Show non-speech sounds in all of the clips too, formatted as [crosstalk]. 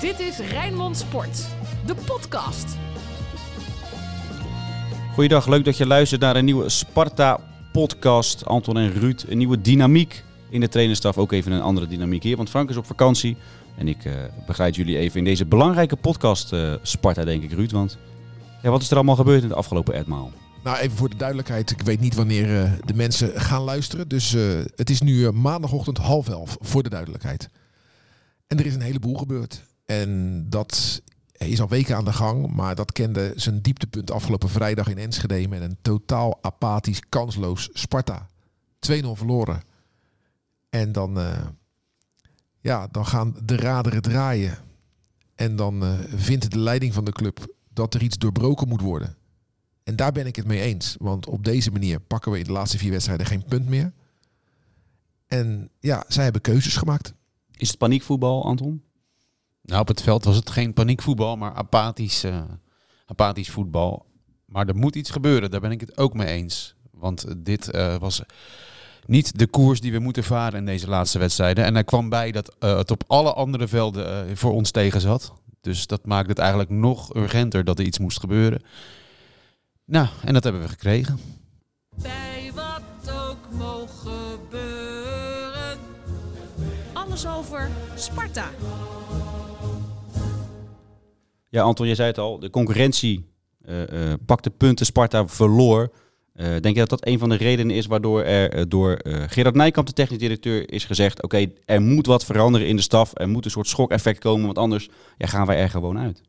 Dit is Rijnmond Sport, de podcast. Goeiedag, leuk dat je luistert naar een nieuwe Sparta-podcast. Anton en Ruud, een nieuwe dynamiek in de trainerstaf. Ook even een andere dynamiek hier, want Frank is op vakantie. En ik uh, begeleid jullie even in deze belangrijke podcast uh, Sparta, denk ik, Ruud. Want ja, wat is er allemaal gebeurd in de afgelopen etmaal? Nou, even voor de duidelijkheid. Ik weet niet wanneer uh, de mensen gaan luisteren. Dus het is nu maandagochtend half elf, voor de duidelijkheid. En er is een heleboel gebeurd. En dat is al weken aan de gang, maar dat kende zijn dieptepunt afgelopen vrijdag in Enschede met een totaal apathisch, kansloos Sparta. 2-0 verloren. En dan, uh, ja, dan gaan de raderen draaien. En dan uh, vindt de leiding van de club dat er iets doorbroken moet worden. En daar ben ik het mee eens. Want op deze manier pakken we in de laatste vier wedstrijden geen punt meer. En ja, zij hebben keuzes gemaakt. Is het paniekvoetbal, Anton? Nou, op het veld was het geen paniekvoetbal, maar apathisch, uh, apathisch voetbal. Maar er moet iets gebeuren, daar ben ik het ook mee eens. Want dit uh, was niet de koers die we moeten varen in deze laatste wedstrijden. En er kwam bij dat uh, het op alle andere velden voor ons tegen zat. Dus dat maakt het eigenlijk nog urgenter dat er iets moest gebeuren. Nou, en dat hebben we gekregen. Bij wat ook mogen gebeuren. Alles over Sparta. Ja, Anton, je zei het al. De concurrentie uh, uh, pakte punten. Sparta verloor. Uh, denk je dat dat een van de redenen is waardoor er door Gerard Nijkamp, de technisch directeur, is gezegd: oké, er moet wat veranderen in de staf. Er moet een soort schokeffect komen, want anders ja, gaan wij er gewoon uit.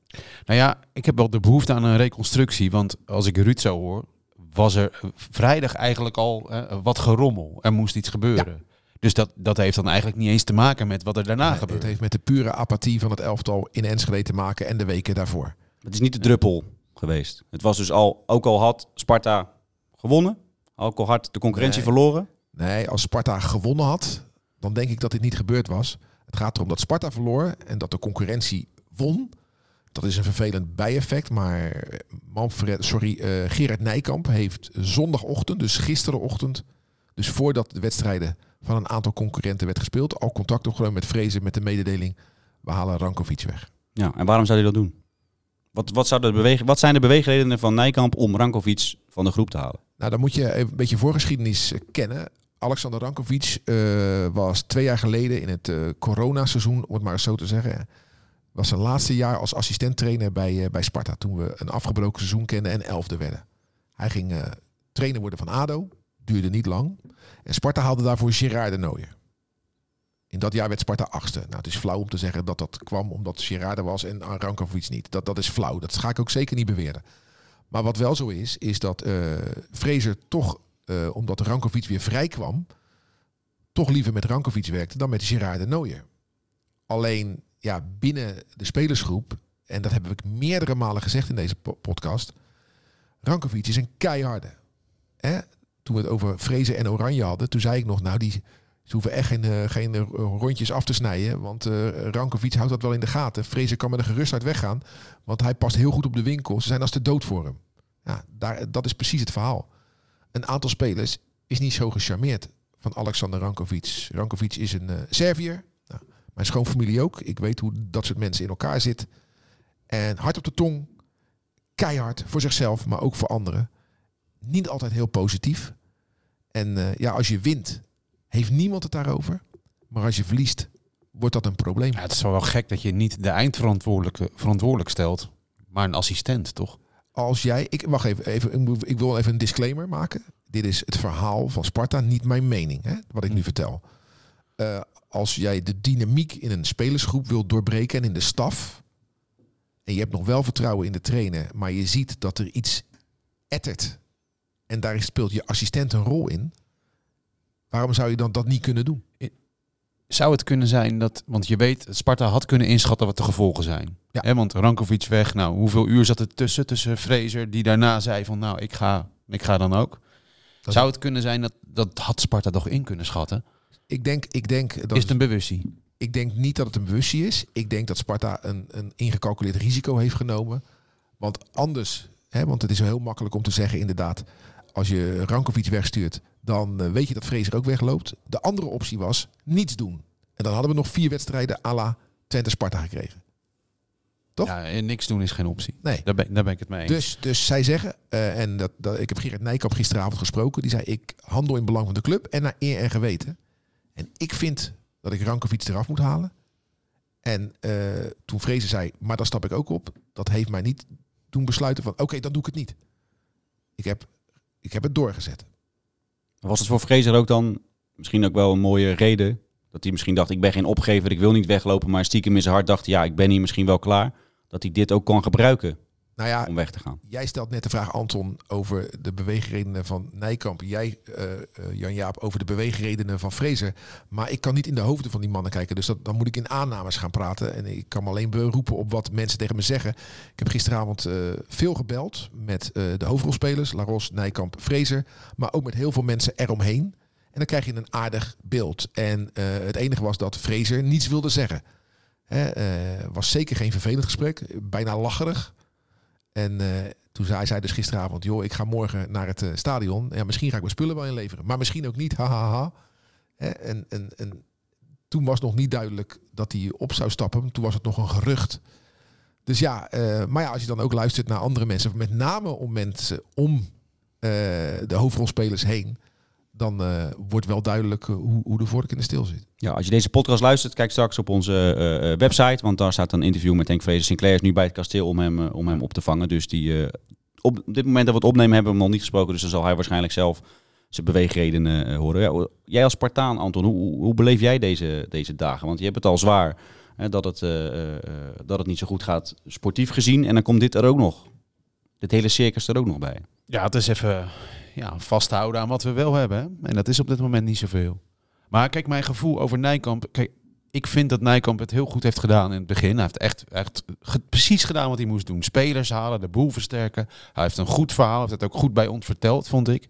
Nou ja, ik heb wel de behoefte aan een reconstructie. Want als ik Ruud zo hoor, was er vrijdag eigenlijk al wat gerommel. Er moest iets gebeuren. Ja. Dus dat, dat heeft dan eigenlijk niet eens te maken met wat er daarna nee, gebeurt. Het heeft met de pure apathie van het elftal in Enschede te maken en de weken daarvoor. Het is niet de druppel geweest. Het was dus al, ook al had Sparta gewonnen, ook al had de concurrentie nee. verloren. Nee, als Sparta gewonnen had, dan denk ik dat dit niet gebeurd was. Het gaat erom dat Sparta verloor en dat de concurrentie won. Dat is een vervelend bijeffect, maar Manfred, sorry, uh, Gerard Nijkamp heeft zondagochtend, dus gisterenochtend, dus voordat de wedstrijden van een aantal concurrenten werd gespeeld. Al contact opgenomen met Vrezen met de mededeling, we halen Rankovic weg. Ja, en waarom zou hij dat doen? Wat, wat, zou de bewegen, wat zijn de beweegredenen van Nijkamp om Rankovic van de groep te halen? Nou, dan moet je een beetje voorgeschiedenis kennen. Alexander Rankovic uh, was twee jaar geleden in het uh, coronaseizoen, om het maar eens zo te zeggen, was zijn laatste jaar als assistent-trainer bij, uh, bij Sparta. Toen we een afgebroken seizoen kenden en elfde werden. Hij ging trainer worden van ADO. Duurde niet lang. En Sparta haalde daarvoor Gerard de Nooijer. In dat jaar werd Sparta achtste. Nou, het is flauw om te zeggen dat dat kwam omdat Gerard er was en Rankovic niet. Dat, dat is flauw. Dat ga ik ook zeker niet beweren. Maar wat wel zo is, is dat uh, Fraser toch, uh, omdat Rankovic weer vrij kwam, toch liever met Rankovic werkte dan met Gerard de Nooijer. Alleen, ja, binnen de spelersgroep, en dat heb ik meerdere malen gezegd in deze podcast, Rankovic is een keiharde. Hè? Toen we het over Vrezen en Oranje hadden, toen zei ik nog, nou, die, ze hoeven echt geen, uh, geen uh, rondjes af te snijden. Want uh, Rankovic houdt dat wel in de gaten. Vrezen kan met een gerustheid weggaan. Want hij past heel goed op de winkel. Ze zijn als de dood voor hem. Ja, daar, dat is precies het verhaal. Een aantal spelers is niet zo gecharmeerd van Alexander Rankovic. Rankovic is een Serviër. Nou, mijn schoonfamilie ook. Ik weet hoe dat soort mensen in elkaar zitten. En hard op de tong. Keihard voor zichzelf, maar ook voor anderen. Niet altijd heel positief. En uh, ja, als je wint, heeft niemand het daarover. Maar als je verliest, wordt dat een probleem. Ja, het is wel gek dat je niet de eindverantwoordelijke verantwoordelijk stelt, maar een assistent, toch? Als jij, ik wacht even, even ik wil even een disclaimer maken. Dit is het verhaal van Sparta, niet mijn mening, hè, wat ik nu vertel. Uh, als jij de dynamiek in een spelersgroep wilt doorbreken en in de staf, en je hebt nog wel vertrouwen in de trainer, maar je ziet dat er iets ettert en daar speelt je assistent een rol in. Waarom zou je dan dat niet kunnen doen? Zou het kunnen zijn dat, want je weet, Sparta had kunnen inschatten wat de gevolgen zijn. Ja. He, want Rankovic weg, nou, hoeveel uur zat er tussen, tussen Fraser, die daarna zei van, nou, ik ga, ik ga dan ook. Dat Zou het kunnen zijn dat, dat had Sparta toch in kunnen schatten? Ik denk, ik denk... Dat is het een bewustzijn? Ik denk niet dat het een bewustzijn is. Ik denk dat Sparta een, een ingecalculeerd risico heeft genomen. Want anders, hè, want het is heel makkelijk om te zeggen inderdaad als je Rankovic wegstuurt, dan uh, weet je dat Fraser ook wegloopt. De andere optie was niets doen. En dan hadden we nog vier wedstrijden à la Twente Sparta gekregen. Toch? Ja, en niks doen is geen optie. Nee. Daar ben, daar ben ik het mee eens. Dus, dus zij zeggen, eh, en dat, dat, ik heb Gerrit Nijkamp gisteravond gesproken, die zei ik handel in belang van de club en naar eer en geweten. En ik vind dat ik Rankovic eraf moet halen. En eh, toen Vrezen zei, maar daar stap ik ook op, dat heeft mij niet doen besluiten van, oké, dan doe ik het niet. Ik heb, ik heb het doorgezet. Was het voor Fraser ook dan misschien ook wel een mooie reden? Dat hij misschien dacht, ik ben geen opgever, ik wil niet weglopen. Maar stiekem in zijn hart dacht, ja, ik ben hier misschien wel klaar. Dat hij dit ook kan gebruiken Nou ja, om weg te gaan. Jij stelt net de vraag, Anton, over de beweegredenen van Nijkamp. Jij, eh, eh, Jan-Jaap, over de beweegredenen van Fraser. Maar ik kan niet in de hoofden van die mannen kijken. Dus dat, dan moet ik in aannames gaan praten. En ik kan me alleen beroepen op wat mensen tegen me zeggen. Ik heb gisteravond eh, veel gebeld met de hoofdrolspelers. Laros, Nijkamp, Fraser. Maar ook met heel veel mensen eromheen. En dan krijg je een aardig beeld. En het enige was dat Fraser niets wilde zeggen. Hè, eh, was zeker geen vervelend gesprek. Bijna lacherig. En eh, toen zei zij dus gisteravond, joh, ik ga morgen naar het eh, stadion. Ja, misschien ga ik mijn spullen wel inleveren, maar misschien ook niet. [laughs] Hahaha. Hè, En, en, en toen was nog niet duidelijk dat hij op zou stappen. Toen was het nog een gerucht. Dus ja, eh, maar ja, als je dan ook luistert naar andere mensen, met name om mensen om de hoofdrolspelers heen, dan eh, wordt wel duidelijk eh, hoe, hoe de vork in de stil zit. Ja, als je deze podcast luistert, kijk straks op onze eh, eh, website. Want daar staat een interview met Henk Fraser. Sinclair is nu bij het kasteel om hem, om hem op te vangen. Dus die, eh, op dit moment dat we het opnemen hebben we hem nog niet gesproken. Dus dan zal hij waarschijnlijk zelf zijn beweegredenen eh, horen. Ja, jij als Spartaan, Anton, hoe, hoe, hoe beleef jij deze, deze dagen? Want je hebt het al zwaar hè, dat, het, eh, eh, eh, dat het niet zo goed gaat sportief gezien. En dan komt dit er ook nog. Dit hele circus er ook nog bij. Ja, het is even ja, vasthouden aan wat we wel hebben. En dat is op dit moment niet zoveel. Maar kijk, mijn gevoel over Nijkamp. Kijk, ik vind dat Nijkamp het heel goed heeft gedaan in het begin. Hij heeft echt, echt precies gedaan wat hij moest doen. Spelers halen, de boel versterken. Hij heeft een goed verhaal, heeft het ook goed bij ons verteld, vond ik.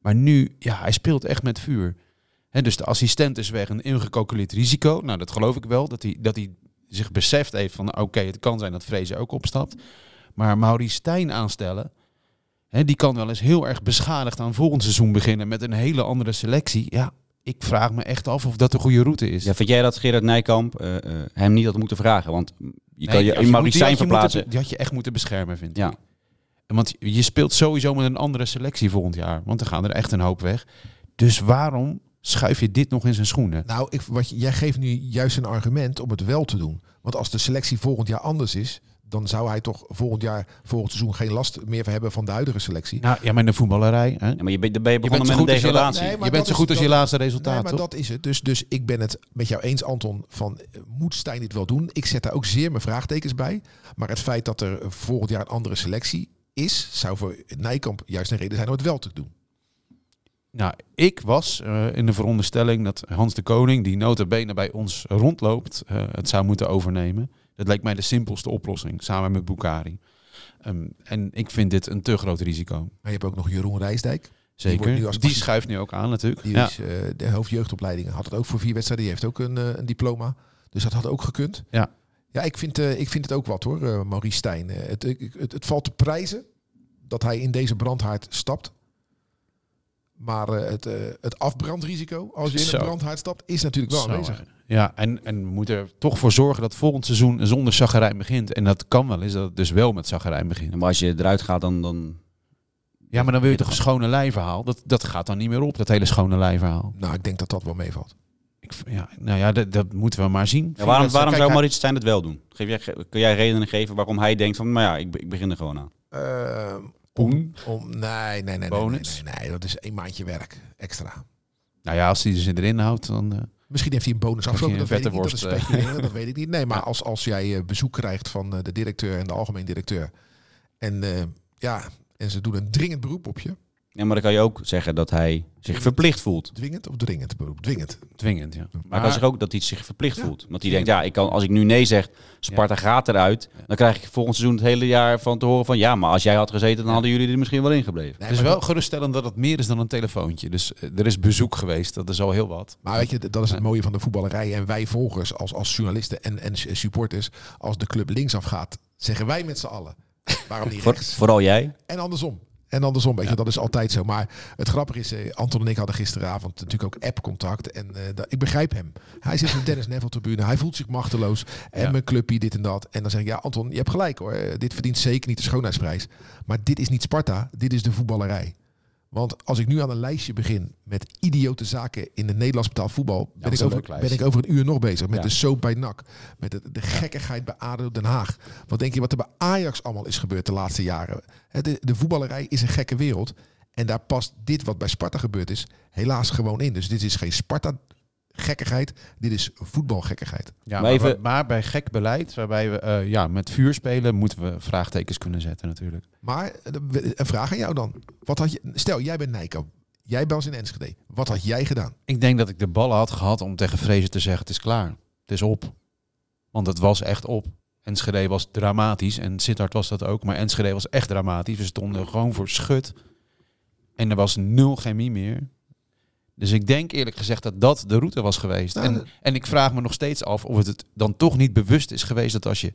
Maar nu, ja, hij speelt echt met vuur. Hè, dus de assistent is weg, een ingecalculeerd risico. Nou, dat geloof ik wel. Dat hij, dat hij zich beseft heeft van, oké, het kan zijn dat Vrezen ook opstapt. Maar Maurice Stijn aanstellen, hè, die kan wel eens heel erg beschadigd aan volgend seizoen beginnen met een hele andere selectie. Ja, ik vraag me echt af of dat de goede route is. Ja, vind jij dat Gerard Nijkamp eh, eh, hem niet had moeten vragen? Want je Nee, kan je in je moeten- verplaatsen. Die had je echt moeten beschermen, vind ik. Ja. En Want je speelt sowieso met een andere selectie volgend jaar. Want er gaan er echt een hoop weg. Dus waarom schuif je dit nog in zijn schoenen? Nou, ik, wat, jij geeft nu juist een argument om het wel te doen. Want als de selectie volgend jaar anders is, dan zou hij toch volgend jaar, volgend seizoen geen last meer hebben van de huidige selectie. Nou ja, maar in de voetballerij. Hè? Ja, maar je, bent- dan ben je Je begonnen bent zo met een goed als je, la-. Nee, je bent zo goed als je laatste resultaat, Nee, maar toch? dat is het. Dus, dus ik ben het met jou eens, Anton, van eh, moet Stijn dit wel doen? Ik zet daar ook zeer mijn vraagtekens bij. Maar het feit dat er volgend jaar een andere selectie is, zou voor Nijkamp juist een reden zijn om het wel te doen. Nou, ik was eh, in de veronderstelling dat Hans de Koning, die nota bene bij ons rondloopt, eh, het zou moeten overnemen. Dat lijkt mij de simpelste oplossing, samen met Bukari. Ehm, en ik vind dit een te groot risico. Maar je hebt ook nog Jeroen Rijsdijk. Zeker. Die, nu als- schuift nu ook aan natuurlijk. Die Ja. is eh, de hoofdjeugdopleidingen. Had het ook voor vier wedstrijden. Die heeft ook een, eh, een diploma. Dus dat had ook gekund. Ja. Ja, ik vind, eh, ik vind het ook wat hoor, Maurice Stijn. Het, ik- het, het valt te prijzen dat hij in deze brandhaard stapt. Maar eh, het, eh, het afbrandrisico als je in een brandhaard stapt, is natuurlijk wel Zo, aanwezig. Ja, en, en we moeten er toch voor zorgen dat volgend seizoen zonder Zaggerijn begint. En dat kan wel eens dat het dus wel met Zaggerijn begint. Maar als je eruit gaat, dan... dan Ja, maar dan wil je toch een schone lijverhaal? Dat, dat gaat dan niet meer op, dat hele schone lijverhaal. Nou, ik denk dat dat wel meevalt. Ik, ja, nou ja, dat, dat moeten we maar zien. ja, waarom waarom zou Maurice Stijn het wel doen? Geef jij, kun jij redenen geven waarom hij denkt van... Maar ja, ik, ik begin er gewoon aan. Eh, Poen? om, nee, nee, nee, nee, Bonus? Nee, nee, nee, dat is een maandje werk extra. Nou ja, als hij ze erin houdt, dan... eh, Misschien heeft hij een bonus afgesproken, dat weet ik niet. Dat, is eh. dat weet ik niet. Nee, [laughs] maar als, als jij eh, bezoek krijgt van de directeur en de algemeen directeur... en ja, en ze doen een dringend beroep op je... Ja, maar dan kan je ook zeggen dat hij zich verplicht voelt. Dwingend of dringend beroep? Dwingend. dwingend, ja. Maar hij kan zich ook dat hij zich verplicht Ja. voelt. Want hij denkt, ja, ik kan, als ik nu nee zeg, Sparta gaat eruit. Dan krijg ik volgend seizoen het hele jaar van te horen van... Ja, maar als jij had gezeten, dan Ja. hadden jullie er misschien wel ingebleven. Nee, het is maar wel dat- geruststellend dat het meer is dan een telefoontje. Dus eh, er is bezoek geweest, dat is al heel wat. Maar weet je, dat is het mooie van de voetballerij. En wij volgers als, als journalisten en, en supporters... als de club linksaf gaat, zeggen wij met z'n allen... waarom niet Voor, rechts? vooral jij. En andersom. En andersom, weet je, dat is altijd zo. Maar het grappige is, eh, Anton en ik hadden gisteravond natuurlijk ook app-contact. En eh, dat- ik begrijp hem. Hij zit in de Dennis Neville-tribune. Hij voelt zich machteloos. En Ja. mijn clubje, dit en dat. En dan zeg ik, ja Anton, je hebt gelijk hoor. Eh, Dit verdient zeker niet de schoonheidsprijs. Maar dit is niet Sparta. Dit is de voetballerij. Want als ik nu aan een lijstje begin met idiote zaken in het Nederlands betaald voetbal, ben, ik over, ben ik over een uur nog bezig. Met Ja. de soap bij NAC. Met de, de gekkigheid bij ADO Den Haag. Wat denk je wat er bij Ajax allemaal is gebeurd de laatste jaren? De, de voetballerij is een gekke wereld. En daar past dit wat bij Sparta gebeurd is helaas gewoon in. Dus dit is geen Sparta gekkigheid. Dit is voetbalgekkigheid. Ja, Maar maar, even- maar bij gek beleid, waarbij we eh, ja, met vuur spelen, moeten we vraagtekens kunnen zetten natuurlijk. Maar eh, een vraag aan jou dan. Wat had je, stel, jij bent Nijko. Jij bent in Enschede. Wat had jij gedaan? Ik denk dat ik de ballen had gehad om tegen Vrezen te zeggen, het is klaar. Het is op. Want het was echt op. Enschede was dramatisch en Sittard was dat ook. Maar Enschede was echt dramatisch. We stonden gewoon voor schut. En er was nul chemie meer. Dus ik denk eerlijk gezegd dat dat de route was geweest. Nou, en, en ik vraag me nog steeds af of het, het dan toch niet bewust is geweest dat als je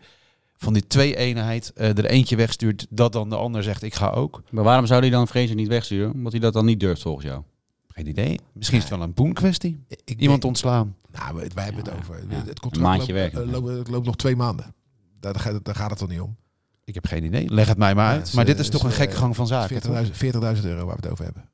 van die twee-eenheid eh, er eentje wegstuurt, dat dan de ander zegt ik ga ook. Maar waarom zou hij dan Fraser niet wegsturen? Omdat hij dat dan niet durft volgens jou. Geen idee. Misschien is het wel een boen kwestie. Ik Iemand denk- ontslaan. Nou, wij hebben Ja, het over. ja. Het Een contract maandje loopt, eh, loopt, het loopt nog twee maanden. Daar, daar, gaat- daar gaat het toch niet om. Ik heb geen idee. Leg het mij maar uit. is, maar dit eh, is toch is, een gekke gang van zaken. toch? 40.000 40.000 euro waar we het over hebben.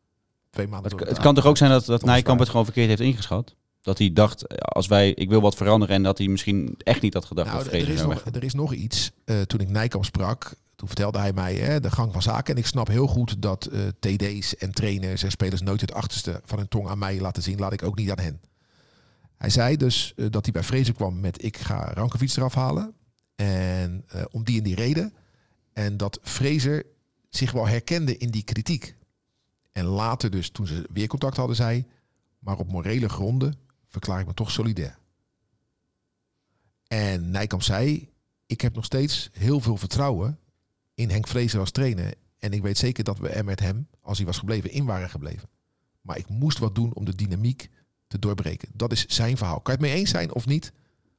Twee maanden. Het, kan toch ook zijn dat, dat Nijkamp het gewoon verkeerd heeft ingeschat? Dat hij dacht, als wij, ik wil wat veranderen en dat hij misschien echt niet had gedacht Nou, dat er, is nog, er is nog iets. Eh, toen ik Nijkamp sprak, toen vertelde hij mij hè, de gang van zaken. En ik snap heel goed dat eh, TD's en trainers en spelers nooit het achterste van hun tong aan mij laten zien. Laat ik ook niet aan hen. Hij zei dus eh, dat hij bij Vrezen kwam met ik ga Rankovic eraf halen. En om die en die reden. En dat Fraser zich wel herkende in die kritiek. En later dus, toen ze weer contact hadden, zei... maar op morele gronden verklaar ik me toch solidair. En Nijkamp zei... ik heb nog steeds heel veel vertrouwen in Henk Vrezer als trainer. En ik weet zeker dat we er met hem, als hij was gebleven, in waren gebleven. Maar ik moest wat doen om de dynamiek te doorbreken. Dat is zijn verhaal. Kan je het mee eens zijn of niet?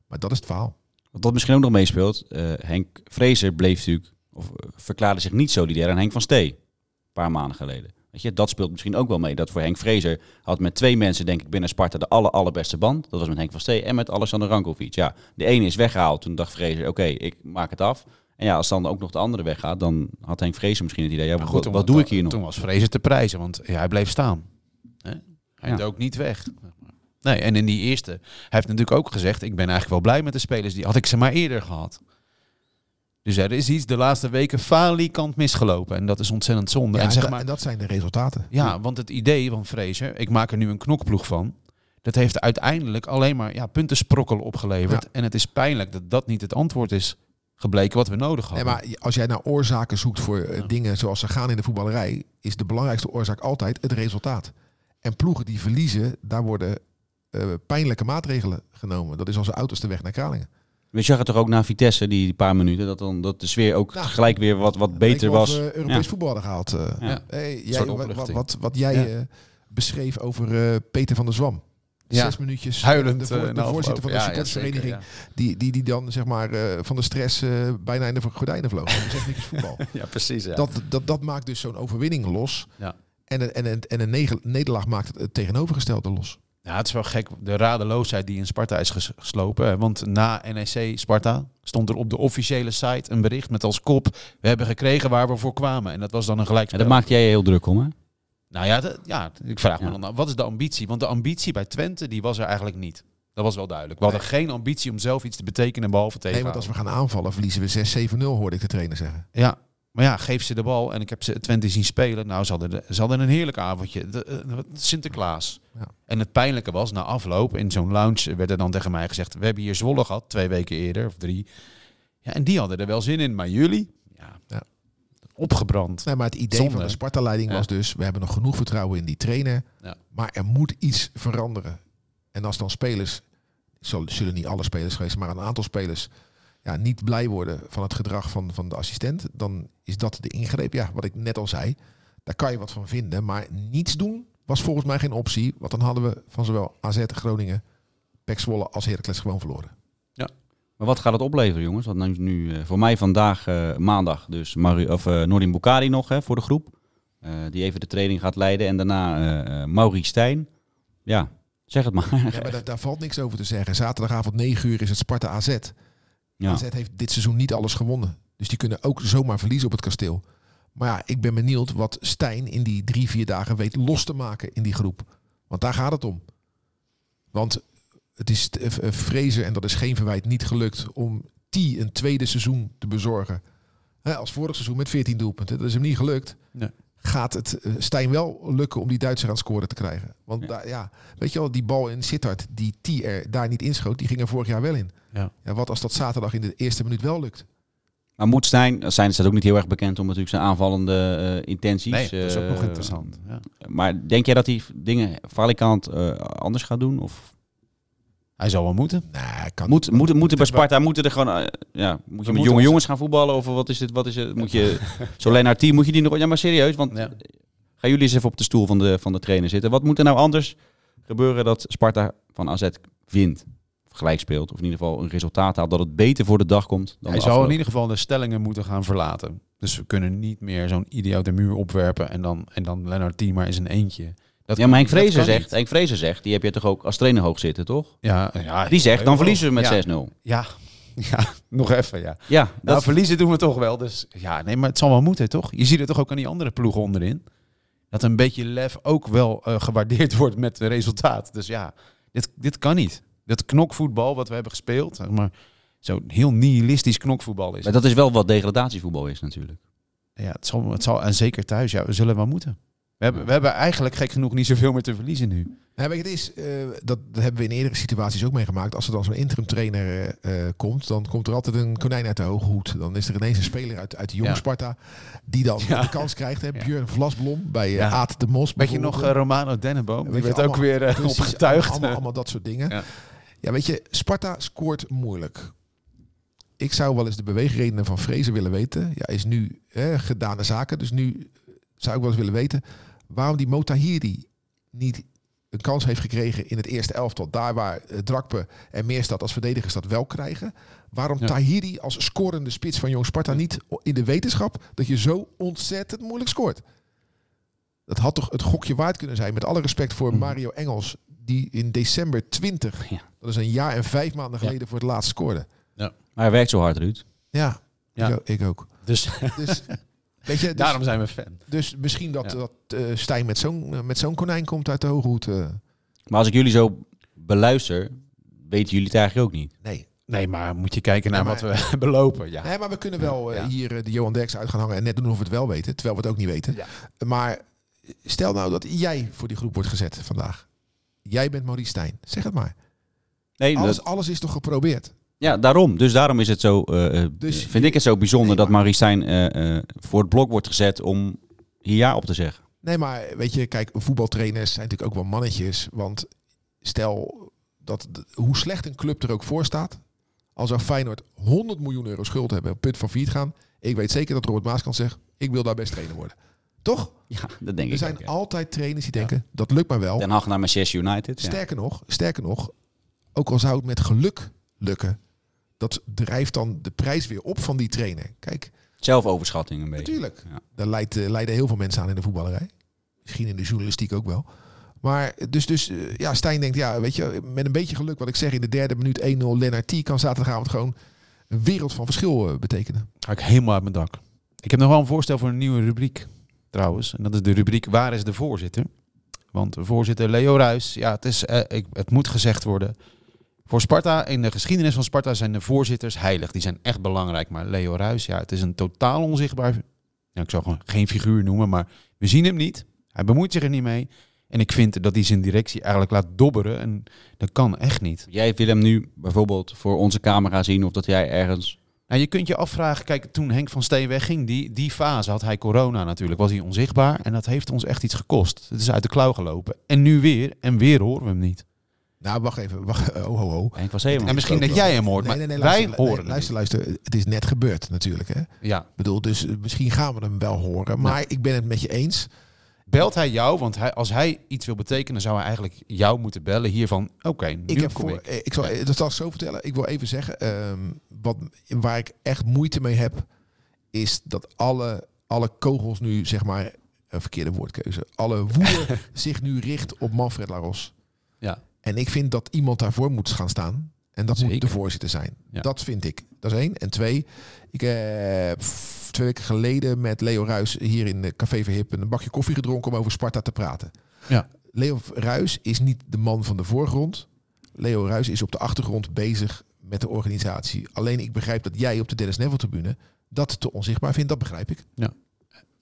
Maar dat is het verhaal. Wat dat misschien ook nog meespeelt, eh, Henk Fraser bleef natuurlijk, of eh, verklaarde zich niet solidair aan Henk van Stee. Een paar maanden geleden. Weet je, dat speelt misschien ook wel mee. Dat voor Henk Fraser had met twee mensen, denk ik, binnen Sparta de aller, allerbeste band. Dat was met Henk van Stee en met Alexander Rankovic. Ja, de ene is weggehaald. Toen dacht Fraser, oké, ik maak het af. En ja, als dan ook nog de andere weggaat, dan had Henk Fraser misschien het idee, ja, Maar wat, goed, toen- wat doe ik hier nog? Toen was Vrezen te prijzen, want ja, hij bleef staan. Hij Ja. dook niet weg. Nee, en in die eerste, hij heeft natuurlijk ook gezegd, ik ben eigenlijk wel blij met de spelers, die had ik ze maar eerder gehad. Dus er is iets de laatste weken falikant misgelopen en dat is ontzettend zonde. Ja, en en, zeg da- maar, en dat zijn de resultaten. ja, want het idee van Fraser, ik maak er nu een knokploeg van, dat heeft uiteindelijk alleen maar ja, puntensprokkel opgeleverd. Ja. En het is pijnlijk dat dat niet het antwoord is gebleken wat we nodig Nee, hadden. maar als jij naar oorzaken zoekt voor eh, Ja. dingen zoals ze gaan in de voetballerij, is de belangrijkste oorzaak altijd het resultaat. En ploegen die verliezen, daar worden eh, pijnlijke maatregelen genomen. Dat is als de uiterste weg naar Kralingen. We zag het toch ook na Vitesse, die paar minuten, dat, dan, dat de sfeer ook Nou, gelijk weer wat, wat beter wel of was. we Europees Ja. voetbal hadden gehaald. eh. Ja. Hey, jij, wat, wat, wat, jij Ja. eh, beschreef over eh, Peter van der Zwam. Ja. Zes minuutjes. Huilend. De, voor- eh, de na voorzitter van de supportersvereniging. die, die, die dan zeg maar eh, van de stress eh, bijna in de gordijnen vloog. Want Zes minuutjes voetbal. [laughs] ja. precies. Ja. Dat, dat, dat maakt dus zo'n overwinning los. Ja. En een, en een, en een nederlaag maakt het tegenovergestelde los. Ja, het is wel gek, de radeloosheid die in Sparta is ges- geslopen. hè. Want na NEC Sparta stond er op de officiële site een bericht met als kop... we hebben gekregen waar we voor kwamen. En dat was dan een En gelijkspel. daar maakte jij je heel druk om, hè? Nou ja, dat- ja ik vraag me Ja. dan af, wat is de ambitie? Want de ambitie bij Twente, die was er eigenlijk niet. Dat was wel duidelijk. We hadden geen ambitie om zelf iets te betekenen behalve tegen. Nee, want als we gaan aanvallen, verliezen we 6-7-0, hoorde ik de trainer zeggen. Ja, maar ja, geef ze de bal. En ik heb ze Twente zien spelen. Nou, ze hadden, de- ze hadden een heerlijk avondje. De, eh, Sinterklaas. Ja. En het pijnlijke was, na afloop, in zo'n lounge werd er dan tegen mij gezegd... we hebben hier Zwolle gehad, twee weken eerder, of drie. Ja, en die hadden er wel zin in. Maar jullie, ja, Ja. opgebrand. Nee, maar het idee Zonde. van de Sparta-leiding was dus... we hebben nog genoeg vertrouwen in die trainer. Maar er moet iets veranderen. En als dan spelers... Zullen niet alle spelers geweest, maar een aantal spelers... Ja, niet blij worden van het gedrag van, van de assistent... dan is dat de ingreep. Ja, wat ik net al zei. Daar kan je wat van vinden. Maar niets doen was volgens mij geen optie. Want dan hadden we van zowel AZ, Groningen, Pek Zwolle als Heracles gewoon verloren. Maar wat gaat het opleveren, jongens? Want nu, nu eh, voor mij vandaag, eh, maandag, dus Mario, of, eh Nordin Bukari nog hè, voor de groep. die even de training gaat leiden. En daarna Maurice Stijn. Ja, zeg het maar. Ja, maar daar, daar valt niks over te zeggen. Zaterdagavond 9 uur is het Sparta AZ. Ja. AZ heeft dit seizoen niet alles gewonnen. Dus die kunnen ook zomaar verliezen op het kasteel. Maar ja, ik ben benieuwd wat Stijn in die drie, vier dagen weet los te maken in die groep. Want daar gaat het om. Want het is eh, eh, Fraser, en dat is geen verwijt, niet gelukt om T een tweede seizoen te bezorgen. Als vorig seizoen met 14 doelpunten. Dat is hem niet gelukt. Nee. Gaat het eh, Stijn wel lukken om die Duitser aan het scoren te krijgen? Want Ja. Daar, ja, weet je wel, die bal in Sittard, die T er daar niet inschoot, die ging er vorig jaar wel in. Ja. Ja, wat als dat zaterdag in de eerste minuut wel lukt? Maar moet Stijn, Stijn staat ook niet heel erg bekend om natuurlijk zijn aanvallende eh, intenties. Nee, dat is ook nog Eh, interessant. Ja. Maar denk jij dat hij dingen valikant eh anders gaat doen? Of Hij zal wel moeten. Nee, kan moet, moet, moeten bij Sparta moeten er gewoon, eh, ja, moet je met jonge jongens gaan voetballen? Of wat is dit? Wat is het? Moet je [laughs] zo Lennart Team, moet je die nog? Ja, maar serieus, want Ja. gaan jullie eens even op de stoel van de, van de trainer zitten. Wat moet er nou anders gebeuren dat Sparta van AZ wint? Gelijk speelt, of in ieder geval een resultaat haalt dat het beter voor de dag komt dan Hij zou in ieder geval de stellingen moeten gaan verlaten. Dus we kunnen niet meer zo'n idiote muur opwerpen en dan, en dan Lennart maar in zijn eentje. Dat Ja, maar Henk Vrezer zegt, niet. Henk Vrezer zegt, die heb je toch ook als trainer hoog zitten, toch? Ja, ja, Die zegt, dan verliezen we met hoog. 6-0. Ja, [laughs] ja, nog even, ja. Ja, Nou, dat, verliezen doen we toch wel. Dus ja, nee, maar het zal wel moeten, toch? Je ziet het toch ook aan die andere ploegen onderin. Dat een beetje lef ook wel eh, gewaardeerd [laughs] wordt met het resultaat. Dus ja, dit, dit kan niet. Dat knokvoetbal wat we hebben gespeeld, zeg maar zo'n heel nihilistisch knokvoetbal is. maar dat is wel wat degradatievoetbal is natuurlijk. Ja, het zal, het zal, en zeker thuis, ja, we zullen wel moeten. We hebben, we hebben eigenlijk gek genoeg niet zoveel meer te verliezen nu. Nee, weet je, het is, eh, dat, dat hebben we in eerdere situaties ook meegemaakt. Als er dan zo'n interim trainer eh, eh, komt, dan komt er altijd een konijn uit de hoge hoed. Dan is er ineens een speler uit, uit de jonge Ja. Sparta die dan Ja. de kans krijgt. Hè? Björn Vlasblom bij. Aad de Mos. Weet je nog Romano Dennenboom? Die werd ook weer opgetuigd. Allemaal, allemaal dat soort dingen. Ja. Ja. weet je, Sparta scoort moeilijk. Ik zou wel eens de beweegredenen van Vrezen willen weten. Ja, is nu hè, gedane zaken. Dus nu zou ik wel eens willen weten waarom die Motahiri niet een kans heeft gekregen in het eerste elftal. Daar waar eh, Drakpe en Meerstad als verdedigers dat wel krijgen. Waarom Ja. Tahiri als scorende spits van Jong Sparta niet in de wetenschap dat je zo ontzettend moeilijk scoort. Dat had toch het gokje waard kunnen zijn. Met alle respect voor Mhm. Mario Engels. Die in december 20, Ja. dat is een jaar en vijf maanden Ja. geleden voor het laatst scoorde. Maar hij werkt zo hard, Ruud. Ja, Ja. Ik, ik ook. Dus Dus, [laughs] weet je, dus, daarom zijn we fan. dus misschien dat, Ja. dat eh, Stijn met zo'n eh, met zo'n konijn komt uit de hoge hoed. eh. Maar als ik jullie zo beluister, weten jullie het eigenlijk ook niet. nee. Nee, maar moet je kijken naar Ja, wat we [laughs] hebben lopen. Ja. nee, maar we kunnen wel Ja. hier de Johan Derks uit gaan hangen en net doen of we het wel weten. Terwijl we het ook niet weten. Ja. Maar stel nou dat jij voor die groep wordt gezet vandaag. Jij bent Maurice Stijn. Zeg het maar. Nee, Alles, dat- alles is toch geprobeerd? Ja, daarom. Dus daarom is het zo, eh, eh, Dus vind ik het zo bijzonder Nee, dat maar- Marie Stijn eh, voor het blok wordt gezet om hier ja op te zeggen. Nee, maar weet je, kijk, voetbaltrainers zijn natuurlijk ook wel mannetjes. Want stel dat hoe slecht een club er ook voor staat. Al zou Feyenoord 100 miljoen euro schuld hebben, op punt van failliet gaan. Ik weet zeker dat Robert Maaskant zegt, ik wil daar best trainer worden. Toch? Ja, dat denk Er ik zijn ook, ja. altijd trainers die denken, dat lukt maar wel. Den Haag naar Manchester United. ja. Sterker nog, sterker nog, ook al zou het met geluk lukken, dat drijft dan de prijs weer op van die trainer. Kijk, Zelfoverschatting een beetje. natuurlijk. Ja. Daar leidt, eh, leiden heel veel mensen aan in de voetballerij. Misschien in de journalistiek ook wel. Maar dus, dus eh, ja, Stijn denkt, ja, weet je, met een beetje geluk, wat ik zeg, in de derde minuut 1-0 Lennart T kan zaterdagavond gewoon een wereld van verschil eh, betekenen. Ga ik helemaal uit mijn dak. Ik heb nog wel een voorstel voor een nieuwe rubriek, trouwens. En dat is de rubriek Waar is de voorzitter? Want de voorzitter Leo Ruis, ja, het, is, eh, ik, het moet gezegd worden. Voor Sparta, in de geschiedenis van Sparta zijn de voorzitters heilig. Die zijn echt belangrijk. Maar Leo Ruis, ja, het is een totaal onzichtbaar... Ik zal gewoon geen figuur noemen, maar we zien hem niet. Hij bemoeit zich er niet mee. En ik vind dat hij zijn directie eigenlijk laat dobberen. En dat kan echt niet. Jij wil hem nu bijvoorbeeld voor onze camera zien of dat jij ergens... Nou, je kunt je afvragen, kijk, toen Henk van Steen wegging, die, die fase had hij corona natuurlijk, was hij onzichtbaar. En dat heeft ons echt iets gekost. Het is uit de klauw gelopen. En nu weer, en weer horen we hem niet. Nou, wacht even. Wacht, oh, ho, ho. Henk was helemaal... En misschien dat jij hem hoort, maar wij luister, horen luister, luister. Het is net gebeurd natuurlijk. Hè? Ik Ja. bedoel, dus eh, misschien gaan we hem wel horen. Maar ik ben het met je eens. Belt hij jou, want hij, als hij iets wil betekenen, zou hij eigenlijk jou moeten bellen hiervan. Oké, nu Ik heb kom voor, ik. eh, ik zal, dat zal ik zo vertellen. Ik wil even zeggen, ehm, wat, waar ik echt moeite mee heb, is dat alle, alle kogels nu zeg maar een verkeerde woordkeuze, alle woede [laughs] zich nu richt op Manfred Laros. Ja. En ik vind dat iemand daarvoor moet gaan staan. En dat moet de voorzitter zijn. Ja. Dat vind ik. Dat is één. En twee, ik heb f- twee weken geleden met Leo Ruis hier in de Café Verhip een bakje koffie gedronken om over Sparta te praten. Ja. Leo Ruis is niet de man van de voorgrond. Leo Ruis is op de achtergrond bezig met de organisatie. Alleen ik begrijp dat jij op de Dennis Neville tribune dat te onzichtbaar vindt. Dat begrijp ik.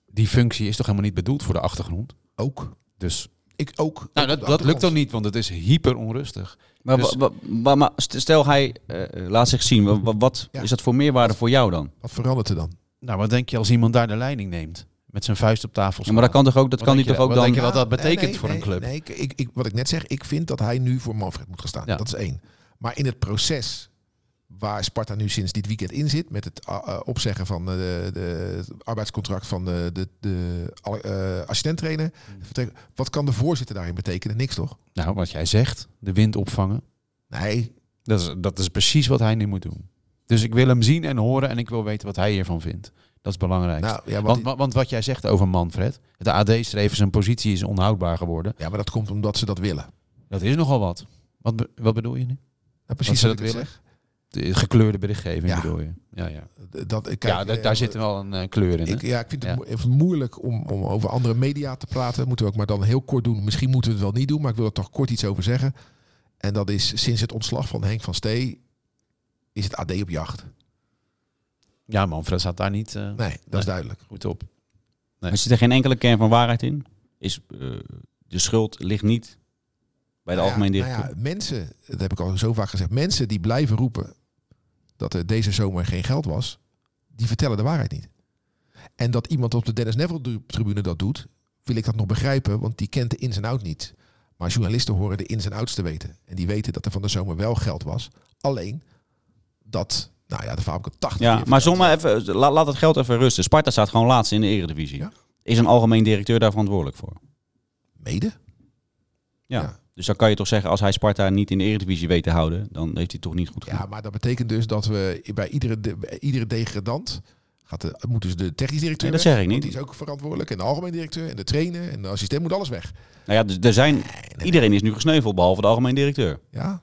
Die functie is toch helemaal niet bedoeld voor de achtergrond? Ook. Dus Ik ook. nou, dat, dat lukt dan niet, want het is hyper onrustig. Maar, Dus- wa- wa- wa- maar st- stel hij eh, laat zich zien, wa- wa- wat Ja. is dat voor meerwaarde voor jou dan? Wat verandert er dan? Nou, wat denk je als iemand daar de leiding neemt? Met zijn vuist op tafel Ja, maar dat kan toch ook, dat Wat kan hij denk toch ook wat dan... denk je wat dat betekent nee, voor een club? Nee, ik, ik, ik- wat ik net zeg, ik vind dat hij nu voor Manfred moet gaan staan. Ja. Dat is één. Maar in het proces waar Sparta nu sinds dit weekend in zit, met het uh, uh, opzeggen van uh, de, de, het arbeidscontract van de, de, de uh, assistenttrainer, Hmm. wat kan de voorzitter daarin betekenen? Niks toch? Nou, wat jij zegt, de wind opvangen. Nee, Dat is, dat is precies wat hij nu moet doen. Dus ik wil hem zien en horen en ik wil weten wat hij hiervan vindt. Dat is belangrijk. nou, ja, want, want wat jij zegt over Manfred, de AD schreef zijn positie is onhoudbaar geworden. ja, maar dat komt omdat ze dat willen. Dat is nogal wat. Wat, wat bedoel je nu? Nou, precies ze wat dat ik willen? zeg. De gekleurde berichtgeving Ja. bedoel je? Ja, ja. Dat, kijk, ja da- daar eh, zit wel een eh, kleur in. hè? Ik, ja, ik vind het Ja. even moeilijk om, om over andere media te praten. Moeten we ook maar dan heel kort doen. Misschien moeten we het wel niet doen, maar ik wil er toch kort iets over zeggen. En dat is sinds het ontslag van Henk van Stee is het AD op jacht. Ja, Manfred staat daar niet eh, Nee, dat Nee. is duidelijk. goed op. Er zit er geen enkele kern van waarheid in. Is, de schuld ligt niet bij de Nou ja, algemeen nou ja, mensen, dat heb ik al zo vaak gezegd, mensen die blijven roepen dat er deze zomer geen geld was, die vertellen de waarheid niet. En dat iemand op de Dennis Neville tribune dat doet, wil ik dat nog begrijpen, want die kent de ins en outs niet. Maar journalisten horen de ins en outs te weten. En die weten dat er van de zomer wel geld was. Alleen dat, nou ja, de Fabio 80 Ja, maar zomaar even, la- laat het geld even rusten. Sparta staat gewoon laatst in de eredivisie. Ja. Is een algemeen directeur daar verantwoordelijk voor? Mede? Ja. Ja. Dus dan kan je toch zeggen, als hij Sparta niet in de eredivisie weet te houden, dan heeft hij het toch niet goed gedaan. Ja, maar dat betekent dus dat we bij iedere, de, bij iedere degradant gaat de, moet dus de technisch directeur Nee, dat zeg ik niet. Die is ook verantwoordelijk. En de algemeen directeur en de trainer en de assistent moet alles weg. Nou ja, dus er zijn, iedereen is nu gesneuveld, behalve de algemeen directeur. Ja.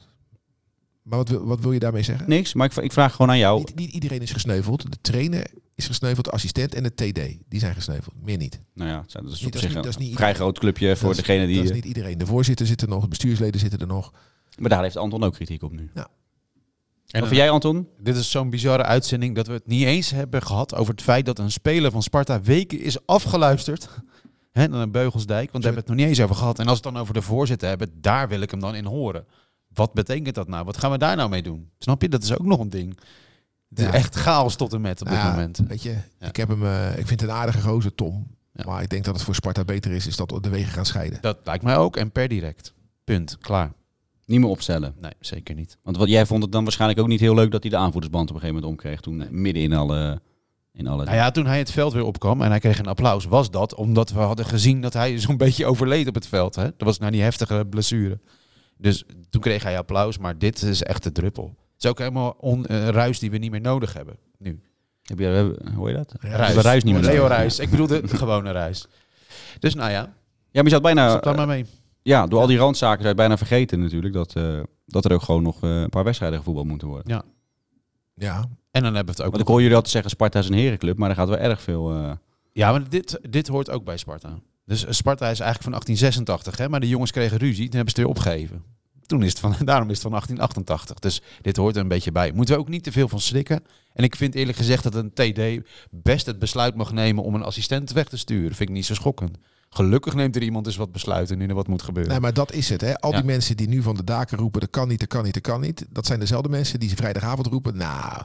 Maar wat wil, wat wil je daarmee zeggen? Niks, maar ik, ik vraag gewoon aan jou. Niet, niet iedereen is gesneuveld. De trainer is gesneuveld, de assistent en de TD. Die zijn gesneuveld. Meer niet. Nou ja, dat is Niet- op dat is zich niet- een dat is niet vrij groot clubje voor Dat degene die... Dat is niet iedereen. De voorzitter zit er nog, de bestuursleden zitten er nog. Maar daar heeft Anton ook kritiek op nu. En Wat vind jij, Anton? Dit is zo'n bizarre uitzending dat we het niet eens hebben gehad over het feit dat een speler van Sparta weken is afgeluisterd. [laughs] Hè, naar een Beugelsdijk, want daar hebben we het nog niet eens over gehad. En als we het dan over de voorzitter hebben, daar wil ik hem dan in horen. Wat betekent dat nou? Wat gaan we daar nou mee doen? Snap je? Dat is ook nog een ding. Het is Ja. echt chaos tot en met op dit Nou ja, moment. Weet je, Ja. ik, heb hem, eh, ik vind het een aardige gozer, Tom. Ja. Maar ik denk dat het voor Sparta beter is, is dat de wegen gaan scheiden. Dat lijkt mij ook. En per direct. Punt. Klaar. Niet meer opstellen. Nee, zeker niet. Want wat jij vond het dan waarschijnlijk ook niet heel leuk dat hij de aanvoerdersband op een gegeven moment omkreeg. Toen midden in alle... In alle Nou ja, toen hij het veld weer opkwam en hij kreeg een applaus, was dat omdat we hadden gezien dat hij zo'n [laughs] beetje overleed op het veld. Hè? Dat was na die heftige blessure. Dus toen kreeg hij applaus, maar dit is echt de druppel. Het is ook helemaal on, eh, ruis die we niet meer nodig hebben. Nu. Heb je, hebben- hoor je dat? Ruis. Ruis niet meer. Leo nodig. Ruis. Ik bedoel de [laughs] gewone Ruis. Dus nou ja, Ja, maar je zat bijna... stap daar maar mee. Ja, door al die randzaken je bijna vergeten natuurlijk dat, eh, dat er ook gewoon nog eh, een paar wedstrijden gevoetbald moeten worden. Ja, En dan hebben we het ook Want ik hoor jullie altijd zeggen Sparta is een herenclub, maar er gaat wel erg veel... eh, Ja, maar dit, dit hoort ook bij Sparta. Dus Sparta is eigenlijk van 1886, hè? maar de jongens kregen ruzie, toen hebben ze het weer opgegeven. Toen is het van, [laughs] daarom is het van 1888. Dus dit hoort er een beetje bij. Moeten we ook niet te veel van schrikken. En ik vind eerlijk gezegd dat een TD best het besluit mag nemen om een assistent weg te sturen. Vind ik niet zo schokkend. Gelukkig neemt er iemand eens wat besluiten nu er wat moet gebeuren. nee, maar dat is het. Hè. Al Ja. die mensen die nu van de daken roepen, dat kan niet, dat kan niet, dat kan niet. Dat zijn dezelfde mensen die ze vrijdagavond roepen. Nou, ja,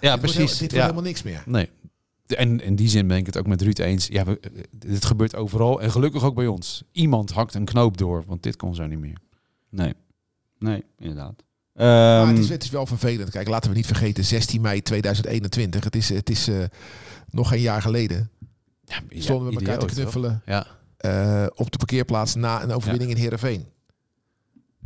dit wordt, precies. heel- dit wordt ja. helemaal niks meer. Nee. En in die zin ben ik het ook met Ruud eens. Ja, we, dit gebeurt overal en gelukkig ook bij ons. Iemand hakt een knoop door, want dit kon zo niet meer. nee, nee, inderdaad. Maar Ehm, het, is, het is wel vervelend. Kijk, laten we niet vergeten, 16 mei 2021. Het is, het is eh, nog geen jaar geleden. Ja, Stonden we elkaar te knuffelen Ja. eh, op de parkeerplaats na een overwinning in Heerenveen.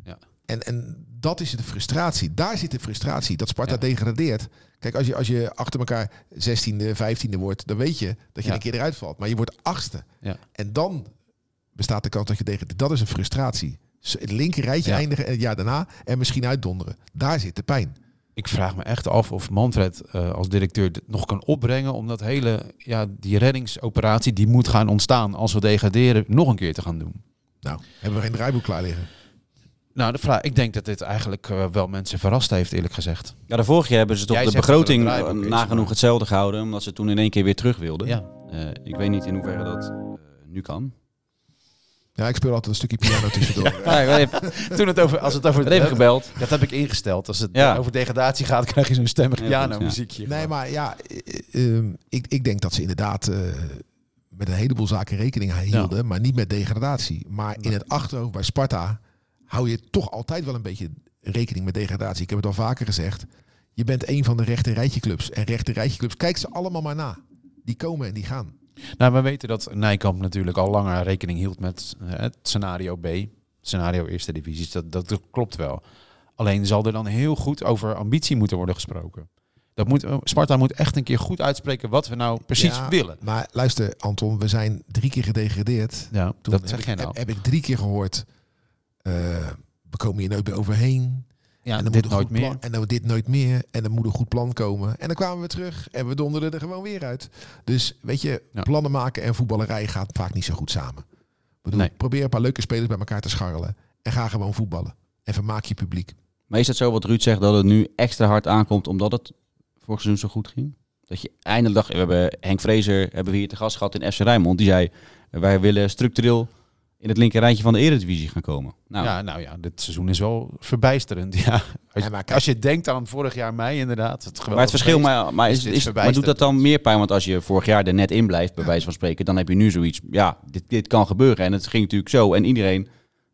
Ja. En, en dat is de frustratie. Daar zit de frustratie. Dat Sparta Ja. degradeert. Kijk, als je, als je achter elkaar 16e, 15e wordt, dan weet je dat je Ja. een keer eruit valt. Maar je wordt achtste. Ja. En dan bestaat de kans dat je degradeert. Dat is een frustratie. Het linker rijtje Ja. eindigen en het jaar daarna en misschien uitdonderen. Daar zit de pijn. Ik vraag me echt af of Manfred eh, als directeur dit nog kan opbrengen om dat hele, ja, die reddingsoperatie die moet gaan ontstaan als we degraderen, nog een keer te gaan doen. Nou, hebben we geen draaiboek klaar liggen. Nou, de vraag, ik denk dat dit eigenlijk eh, wel mensen verrast heeft, eerlijk gezegd. Ja, de vorige keer hebben ze toch Jij de het begroting eh, nagenoeg hetzelfde gehouden, omdat ze toen in één keer weer terug wilden. Ja. Eh, ik weet niet in hoeverre dat eh, nu kan. Ja, ik speel altijd een stukje piano tussendoor. [laughs] Ja, Toen het over, als het over even gebeld. dat heb ik ingesteld. Als het Ja. over degradatie gaat, krijg je zo'n stemmig Ja, piano muziekje. Nee, maar ja, eh, eh, ik, ik denk dat ze inderdaad eh, met een heleboel zaken rekening hielden, maar niet met degradatie. Maar in het achterhoofd bij Sparta hou je toch altijd wel een beetje rekening met degradatie. Ik heb het al vaker gezegd. Je bent een van de rechte rijtje clubs. En rechte rijtje clubs, kijk ze allemaal maar na. Die komen en die gaan. Nou, we weten dat Nijkamp natuurlijk al langer rekening hield met eh, het scenario B, scenario eerste divisie. Dat, dat, klopt wel. Alleen zal er dan heel goed over ambitie moeten worden gesproken. Dat moet, eh, Sparta moet echt een keer goed uitspreken wat we nou precies Ja, willen. Maar luister, Anton, we zijn drie keer gedegradeerd. Ja, Toen dat heb zeg ik, jij nou. heb, heb ik drie keer gehoord. eh, we komen hier nooit meer overheen. Ja, en dan dit moet nooit meer. en dan dit nooit meer. En dan moet een goed plan komen. En dan kwamen we terug en we donderden er gewoon weer uit. Dus weet je, Ja. plannen maken en voetballerij gaat vaak niet zo goed samen. Bedoel, Nee. Probeer een paar leuke spelers bij elkaar te scharrelen. En ga gewoon voetballen. En vermaak je publiek. Maar is het zo wat Ruud zegt, dat het nu extra hard aankomt omdat het vorig seizoen zo goed ging? Dat je eindelijk dacht, we hebben Henk Vrezer hebben we hier te gast gehad in FC Rijnmond. Die zei, wij willen structureel in het linker rijtje van de Eredivisie gaan komen. Nou, Ja, nou ja, dit seizoen is wel verbijsterend. [laughs] Ja. Als, Ja, maar kijk- als je denkt aan vorig jaar mei inderdaad. Het maar het verschil, maar, maar, is is, maar doet dat dan meer pijn? Want als je vorig jaar er net in blijft, bij wijze van spreken, dan heb je nu zoiets, ja, dit, dit kan gebeuren. En het ging natuurlijk zo. En iedereen,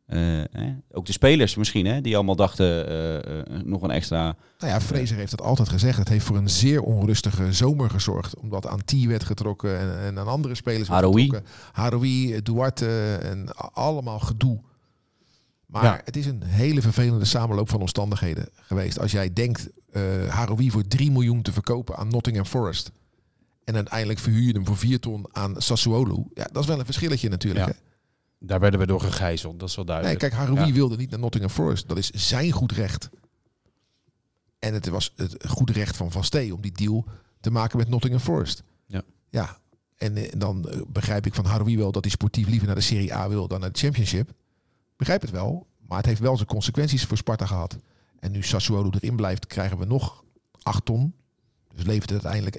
eh, hè, ook de spelers misschien, hè, die allemaal dachten, eh, eh, nog een extra... Nou ja, Fraser heeft het altijd gezegd. Het heeft voor een zeer onrustige zomer gezorgd. Omdat aan T werd getrokken en, en aan andere spelers Haroui. Haroui, Duarte en allemaal gedoe. Maar Ja. het is een hele vervelende samenloop van omstandigheden geweest. Als jij denkt eh Haroui voor 3 miljoen te verkopen aan Nottingham Forest. En uiteindelijk verhuur je hem voor 4 ton aan Sassuolo. Ja, dat is wel een verschilletje natuurlijk. Ja. hè? Daar werden we door gegijzeld, dat is wel Nee, duidelijk. kijk, Haroui Ja. wilde niet naar Nottingham Forest. Dat is zijn goed recht. En het was het goed recht van Van Stee om die deal te maken met Nottingham Forest. Ja. Ja. En eh, dan eh, begrijp ik van Haroui wel dat hij sportief liever naar de Serie A wil dan naar de Championship. Begrijp het wel. Maar het heeft wel zijn consequenties voor Sparta gehad. En nu Sassuolo erin blijft, krijgen we nog 8 ton. Dus levert het uiteindelijk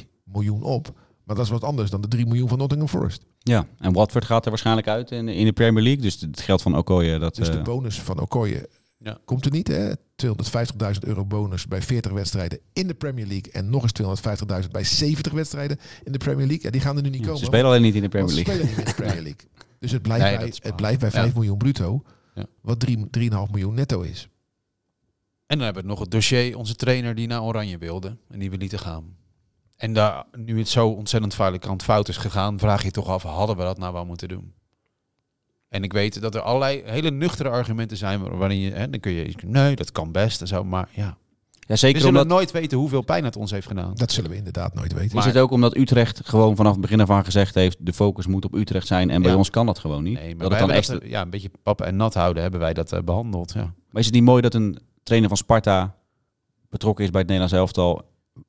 1,2 miljoen op. Maar dat is wat anders dan de 3 miljoen van Nottingham Forest. Ja, en Watford gaat er waarschijnlijk uit in, in de Premier League. Dus het geld van Okoye, dat... Dus de eh, bonus van Okoye Ja. komt er niet. Hè? 250.000 euro bonus bij 40 wedstrijden in de Premier League. En nog eens 250.000 bij 70 wedstrijden in de Premier League. Ja, die gaan er nu niet komen. ze spelen alleen niet in de Premier ze League. spelen niet in de Premier League. [laughs] Dus het blijft, Nee, bij, het blijft bij Ja. 5 miljoen bruto. Ja. Wat 3 3,5 miljoen netto is. En dan hebben we nog het dossier, onze trainer die naar Oranje wilde en die we lieten gaan. En daar, nu het zo ontzettend vuile kant fout is gegaan, vraag je toch af, hadden we dat nou wel moeten doen? En ik weet dat er allerlei hele nuchtere argumenten zijn waar- waarin je, hè, dan kun je, nee, dat kan best en zo, maar ja. Ja, We zeker zullen omdat... nooit weten hoeveel pijn het ons heeft gedaan. Dat zullen we inderdaad nooit weten. Is het ook omdat Utrecht gewoon vanaf het begin af aan gezegd heeft... de focus moet op Utrecht zijn en bij Ja. ons kan dat gewoon niet? Nee, maar dat wij het dan dat, eh, ja, een beetje pap en nat houden hebben wij dat eh, behandeld. Ja. Maar is het niet mooi dat een trainer van Sparta betrokken is bij het Nederlands elftal?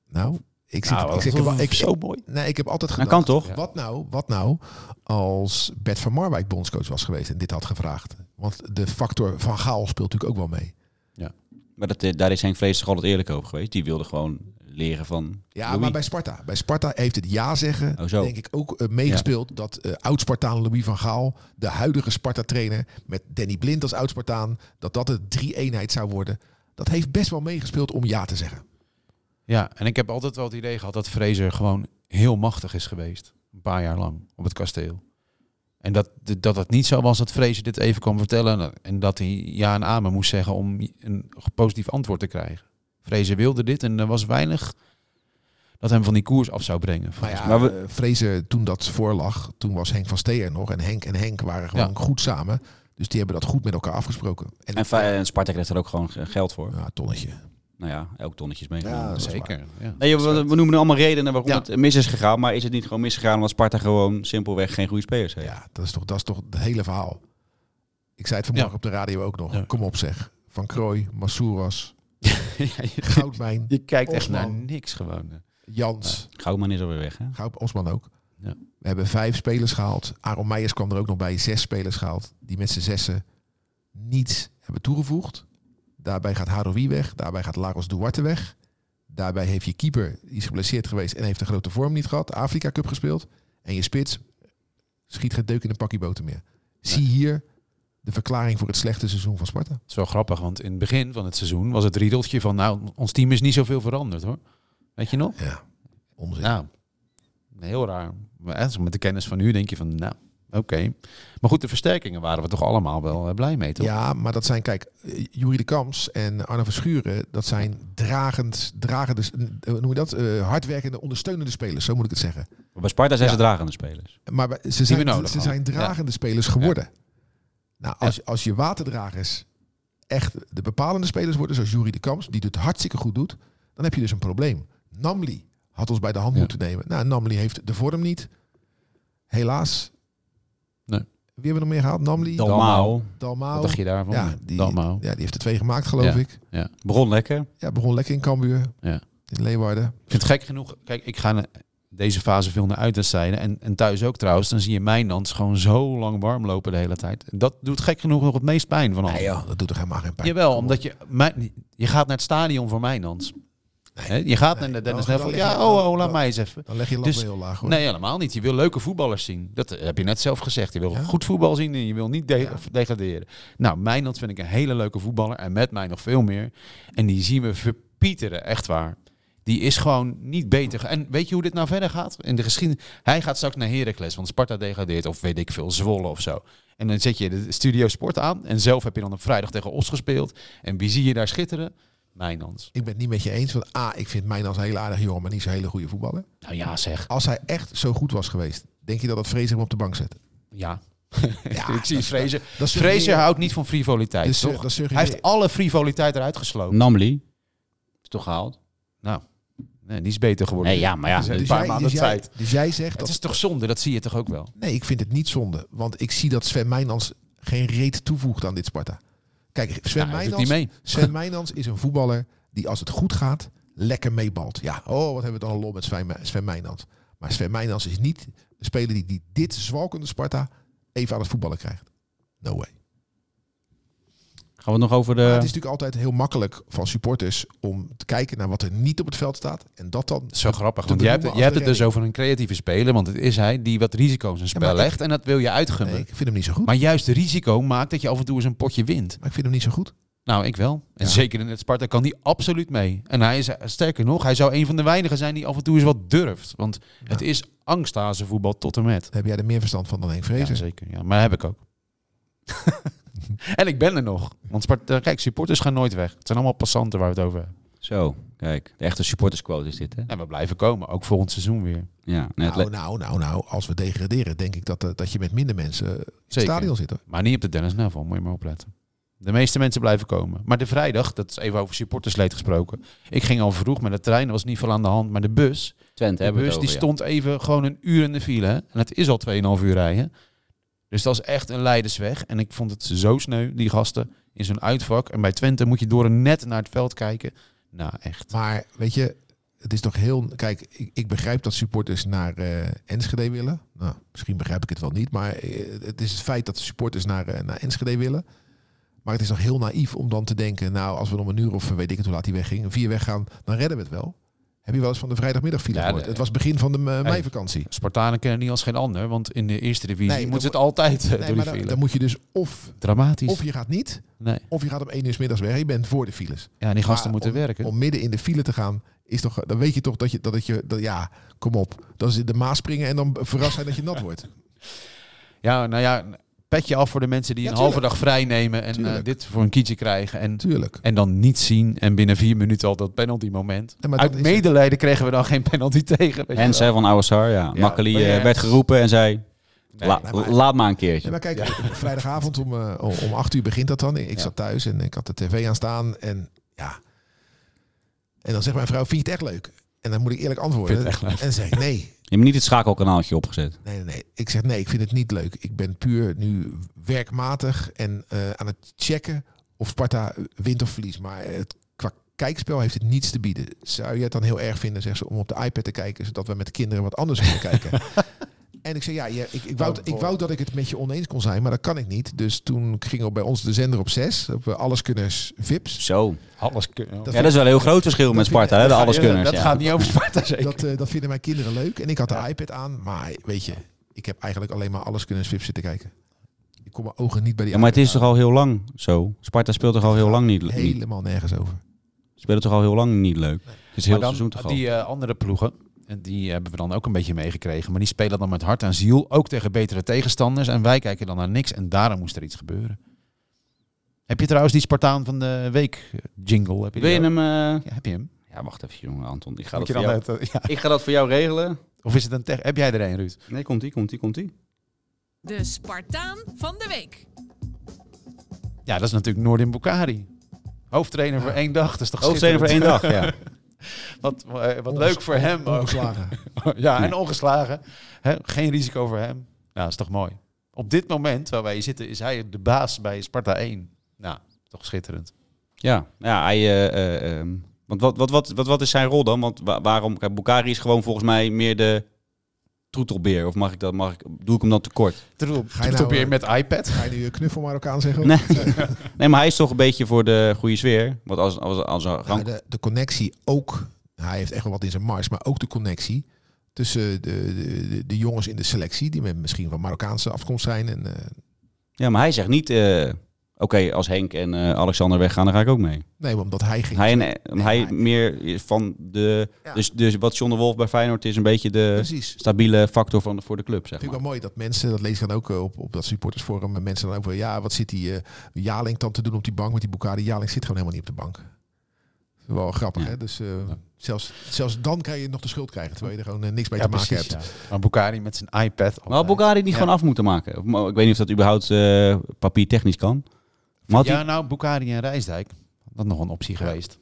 Nou, ik, zit, Nou, ik, zeg, dat ik, is ik, zo mooi. nee, ik heb altijd Dat gedacht... kan toch? Ja. Wat nou, wat nou als Bert van Marwijk bondscoach was geweest en dit had gevraagd? Want de factor van Gaal speelt natuurlijk ook wel mee. Maar dat, eh, daar is Henk Vrees toch altijd eerlijk over geweest. Die wilde gewoon leren van Ja, Louis. maar bij Sparta. Bij Sparta heeft het ja zeggen, Oh, zo. denk ik, ook eh, meegespeeld dat eh, oud-Spartaan Louis van Gaal, de huidige Sparta-trainer, met Danny Blind als oud-Spartaan, dat dat een drie-eenheid zou worden. Dat heeft best wel meegespeeld om ja te zeggen. Ja, en ik heb altijd wel het idee gehad dat Fraser gewoon heel machtig is geweest. Een paar jaar lang op het kasteel. En dat, dat het niet zo was dat Fraser dit even kwam vertellen en dat hij ja en amen moest zeggen om een positief antwoord te krijgen. Fraser wilde dit en er was weinig dat hem van die koers af zou brengen. Maar ja, Maar we- eh, toen dat voorlag, toen was Henk van Stee er nog. En Henk en Henk waren gewoon Ja. goed samen. Dus die hebben dat goed met elkaar afgesproken. En, En, en Sparta krijgt er ook gewoon geld voor. ja, tonnetje. Nou ja, elk tonnetje is Ja, meegenomen. is Zeker. Ja. Nee, we, we noemen nu allemaal redenen waarom Ja. het mis is gegaan. Maar is het niet gewoon misgegaan omdat Sparta gewoon simpelweg geen goede spelers heeft? Ja, dat is toch, dat is toch het hele verhaal. Ik zei het vanmorgen Ja. op de radio ook nog. Ja. Kom op zeg. Van Krooi, Massouras, [laughs] Ja, je, Goudmijn, je kijkt echt naar niks gewoon. Jans. Goudman is alweer weg, hè? Goud, Osman ook. Ja. We hebben vijf spelers gehaald. Aaron Meijers kwam er ook nog bij. Zes spelers gehaald. Die met z'n zessen niets hebben toegevoegd. Daarbij gaat Haroui weg. Daarbij gaat Lagos Duarte weg. Daarbij heeft je keeper, die is geblesseerd geweest en heeft een grote vorm niet gehad. Afrika Cup gespeeld. En je spits schiet geen deuk in een pakje boter meer. Zie hier de verklaring voor het slechte seizoen van Sparta. Het is wel grappig, want in het begin van het seizoen was het riedeltje van... nou, ons team is niet zoveel veranderd hoor. Weet je nog? Ja, onzin. Nou, heel raar. Maar met de kennis van nu denk je van, nou, oké. Maar goed, de versterkingen waren we toch allemaal wel eh, blij mee, toch? Ja, maar dat zijn, kijk, eh, Jurie de Kams en Arno Verschuren, dat zijn dragend, dragende, eh, hoe noem je dat? Eh, hardwerkende, ondersteunende spelers, zo moet ik het zeggen. Maar bij Sparta zijn Ja. ze dragende spelers. Maar bij- ze we zijn, nodig ze zijn dragende spelers geworden. Nou, als, als je waterdragers echt de bepalende spelers worden, zoals Jurie de Kams, die het hartstikke goed doet, dan heb je dus een probleem. Namli had ons bij de hand Ja. moeten nemen. Nou, Namli heeft de vorm niet. Helaas. Wie hebben we nog meer gehaald? Namli, Dalmau. Dalmau. Wat dacht je daarvan? Ja, die, Dalmau. ja, die heeft er twee gemaakt, geloof Ja. ik. Begon lekker. Ja, begon lekker in Cambuur. Ja. In Leeuwarden. Ik vind het gek genoeg. Kijk, ik ga deze fase veel naar uitwedstrijden. En, en thuis ook trouwens. Dan zie je Mijnans gewoon zo lang warm lopen de hele tijd. Dat doet gek genoeg nog het meest pijn van alles. Nee joh, dat doet toch helemaal geen pijn. Jawel, omdat je... Mijn, je gaat naar het stadion voor Mijnans. Nee. Je gaat Nee, naar de Dennis Neville. Ja, oh, oh, laat mij eens even. Dan leg je Dus- heel laag hoor. Nee, helemaal niet. Je wil leuke voetballers zien. Dat heb je net zelf gezegd. Je wil Ja? goed voetbal zien en je wil niet de- Ja. degraderen. Nou, Mijnans vind ik een hele leuke voetballer. En met mij nog veel meer. En die zien we verpieteren, echt waar. Die is gewoon niet beter. En weet je hoe dit nou verder gaat? In de geschiedenis. Hij gaat straks naar Heracles, want Sparta degradeert. Of weet ik veel, Zwolle of zo. En dan zet je de Studio Sport aan. En zelf heb je dan op vrijdag tegen Os gespeeld. En wie zie je daar schitteren? Mijnans. Ik ben het niet met je eens. Want A, ik vind mij als een hele aardige jongen, maar niet zo'n hele goede voetballer. Nou ja, zeg. Als hij echt zo goed was geweest, denk je dat dat Fraser hem op de bank zet? Ja. Ja, [laughs] ik zie is Fraser houdt niet van frivoliteit, Dus, toch? dat Hij heeft alle frivoliteit eruit geslopen. Namli. Is toch gehaald? Nou, nee, die is beter geworden. Nee, ja, maar ja. Dus, Dus een paar jij, maanden dus, jij, tijd. dus jij zegt Het dat... is toch zonde, dat zie je toch ook wel? Nee, ik vind het niet zonde. Want ik zie dat Sven Mijnans geen reet toevoegt aan dit Sparta. Kijk, Sven, doet Mijnans, mee. [laughs] Sven Mijnans is een voetballer die als het goed gaat, lekker meebalt. Ja, oh, wat hebben we dan een lol met Sven, Sven Mijnans. Maar Sven Mijnans is niet de speler die, die dit zwalkende Sparta even aan het voetballen krijgt. No way. Gaan we het nog over Maar het de... is natuurlijk altijd heel makkelijk van supporters om te kijken naar wat er niet op het veld staat. En dat dan... Zo grappig, want jij hebt, jij de het dus over een creatieve speler, want het is hij die wat risico's in Ja, spel ik- legt en dat wil je uitgunnen. Nee, ik vind hem niet zo goed. Maar juist de risico maakt dat je af en toe eens een potje wint. Maar ik vind hem niet zo goed. Nou, ik wel. En Ja. zeker in het Sparta kan die absoluut mee. En hij is, sterker nog, hij zou een van de weinigen zijn die af en toe eens wat durft. Want het Ja. is angsthazenvoetbal tot en met. Heb jij er meer verstand van dan Henk Ja, Vrezer. zeker. Ja, maar heb ik ook. [laughs] [laughs] en ik ben er nog. Want Sparta, kijk, supporters gaan nooit weg. Het zijn allemaal passanten waar we het over hebben. Zo, kijk. De echte supportersquote is dit, hè? En we blijven komen, ook volgend seizoen weer. Ja. Nou, nou, nou, nou, als we degraderen, denk ik dat, eh, dat je met minder mensen in het stadion zit. Hoor. Maar niet op de Dennis Neville, moet je maar opletten. De meeste mensen blijven komen. Maar de vrijdag, dat is even over supportersleed gesproken. Ik ging al vroeg met de trein, er was niet veel aan de hand. Maar de bus, Twente de hebben we bus die ja. stond even gewoon een uur in de file. Hè? En het is al 2,5 uur rijden. Dus dat is echt een leidersweg. En ik vond het zo sneu, die gasten, in zo'n uitvak. En bij Twente moet je door een net naar het veld kijken. Nou, echt. Maar weet je, het is toch heel... Kijk, ik, ik begrijp dat supporters naar eh, Enschede willen. Nou, misschien begrijp ik het wel niet. Maar eh, het is het feit dat de supporters naar, eh, naar Enschede willen. Maar het is toch heel naïef om dan te denken... Nou, als we om een uur of weet ik het hoe laat die wegging... vier weggaan, dan redden we het wel. Heb je wel eens van de vrijdagmiddagfile Ja, gehoord? de- Het was begin van de eh, meivakantie. Spartanen kennen niet als geen ander. Want in de eerste divisie Nee, dan het altijd eh, Nee, door maar dan, dan moet je dus of, Dramatisch. of je gaat niet... nee. of je gaat om één uur 's middags weg. Je bent voor de files. Ja, die gasten Maar moeten om, werken. Om midden in de file te gaan, is toch, dan weet je toch dat je, dat het je, dat, ja, kom op. Dat is de maas springen en dan verrast zijn dat je nat wordt. [laughs] Ja, nou ja, petje af voor de mensen die Ja, een halve dag vrij nemen en eh, dit voor een kietje krijgen. En, Tuurlijk. en dan niet zien en binnen vier minuten al dat penalty moment. Ja, maar Uit het. medelijden kregen we dan geen penalty [laughs] tegen. wel. hè, van Oude Sar, ja. Ja, Makkeli eh, werd geroepen en zei... La- nee, maar- laat maar een keertje. Ja, maar kijk, vrijdagavond om, eh, om acht uur begint dat dan. Ik zat thuis en ik had de tv aan staan. En ja. En dan zegt mijn vrouw, vind je het echt leuk? En dan moet ik eerlijk antwoorden. Vind je het echt leuk? En dan zeg ik, nee. Je hebt niet het schakelkanaaltje opgezet. Nee, nee, nee. Ik zeg, nee, ik vind het niet leuk. Ik ben puur nu werkmatig en eh, aan het checken of Sparta wint of verliest. Maar het, qua kijkspel heeft het niets te bieden. Zou je het dan heel erg vinden, zegt ze, om op de iPad te kijken, zodat we met de kinderen wat anders kunnen kijken? [laughs] En ik zei, ja, ja ik, ik, wou, ik wou dat ik het met je oneens kon zijn, maar dat kan ik niet. Dus toen ging op bij ons de zender op 6, op Alleskunners Vips. Zo. Alles kun- Dat Ja, dat is wel een heel groot verschil met Sparta, hè, de alleskunners. Dat ja. gaat niet over Sparta [laughs] zeker. Dat, eh, dat vinden mijn kinderen leuk. En ik had de iPad aan, maar weet je, ik heb eigenlijk alleen maar Alleskunners Vips zitten kijken. Ik kon mijn ogen niet bij die Ja, maar het is toch al heel lang zo? Sparta speelt toch al heel lang niet, niet helemaal nergens over. speelt toch al heel lang niet leuk? Het is heel dan, seizoen toch al? die eh, andere ploegen, en die hebben we dan ook een beetje meegekregen. Maar die spelen dan met hart en ziel, ook tegen betere tegenstanders. En wij kijken dan naar niks en daarom moest er iets gebeuren. Heb je trouwens die Spartaan van de week eh, jingle? Heb je Wil je die hem... eh? Ja, heb je hem? Ja, wacht even jongen Anton. Ik ga, Moet dat voor jou... eh, [laughs] ja. ik ga dat voor jou regelen. Of is het een tech? Heb jij er een, Ruud? Nee, komt-ie, komt-ie, komt-ie. De Spartaan van de week. Ja, dat is natuurlijk Noordin Bukari. Hoofdtrainer voor één dag. Dat is toch Hoofdtrainer voor één dag, ja. [laughs] Wat, eh, wat Onges- leuk voor hem. ook. Ongeslagen. [laughs] ja, en ongeslagen. Geen risico voor hem. Nou, dat is toch mooi. Op dit moment waar wij zitten, is hij de baas bij Sparta 1. Nou, toch schitterend. Ja, ja hij... eh, eh, ehm, want wat, wat, wat, wat, wat is zijn rol dan? Want wa- waarom... Bukari is gewoon volgens mij meer de troetelbeer. Of mag ik dat... Mag ik, doe ik hem dan tekort? Troep, Ga je nou, weer eh, met iPad. Ga je nu een knuffel Marokkaan zeggen? Nee. [laughs] Nee, maar hij is toch een beetje voor de goede sfeer. Want als, als, als een Ja, de, de connectie ook. Hij heeft echt wel wat in zijn mars, maar ook de connectie tussen de, de, de, jongens in de selectie, die met misschien van Marokkaanse afkomst zijn. En, eh, Ja, maar hij zegt niet... eh, Oké, als Henk en eh, Alexander weggaan, dan ga ik ook mee. nee, omdat hij ging. Hij, en, Nee, hij meer van de... Ja. Dus, dus wat John de Wolf bij Feyenoord is een beetje de Precies. stabiele factor van de, voor de club, zeg vind ik maar. wel mooi dat mensen, dat lees ik dan ook eh, op, op dat supportersforum, en mensen dan ook wel, ja, wat zit die eh Jaling dan te doen op die bank met die Bukari? Jaling zit gewoon helemaal niet op de bank. Wel grappig, Ja. hè? Dus eh, zelfs, zelfs dan kan je nog de schuld krijgen, terwijl je er gewoon niks mee Ja, te maken precies. hebt. Ja. Maar Bukari met zijn iPad. Maar had Bukari niet Ja. gewoon af moeten maken? Of, ik weet niet of dat überhaupt eh papiertechnisch kan. Maar ja, nou, Bukari en Rijsdijk. Dat nog een optie geweest.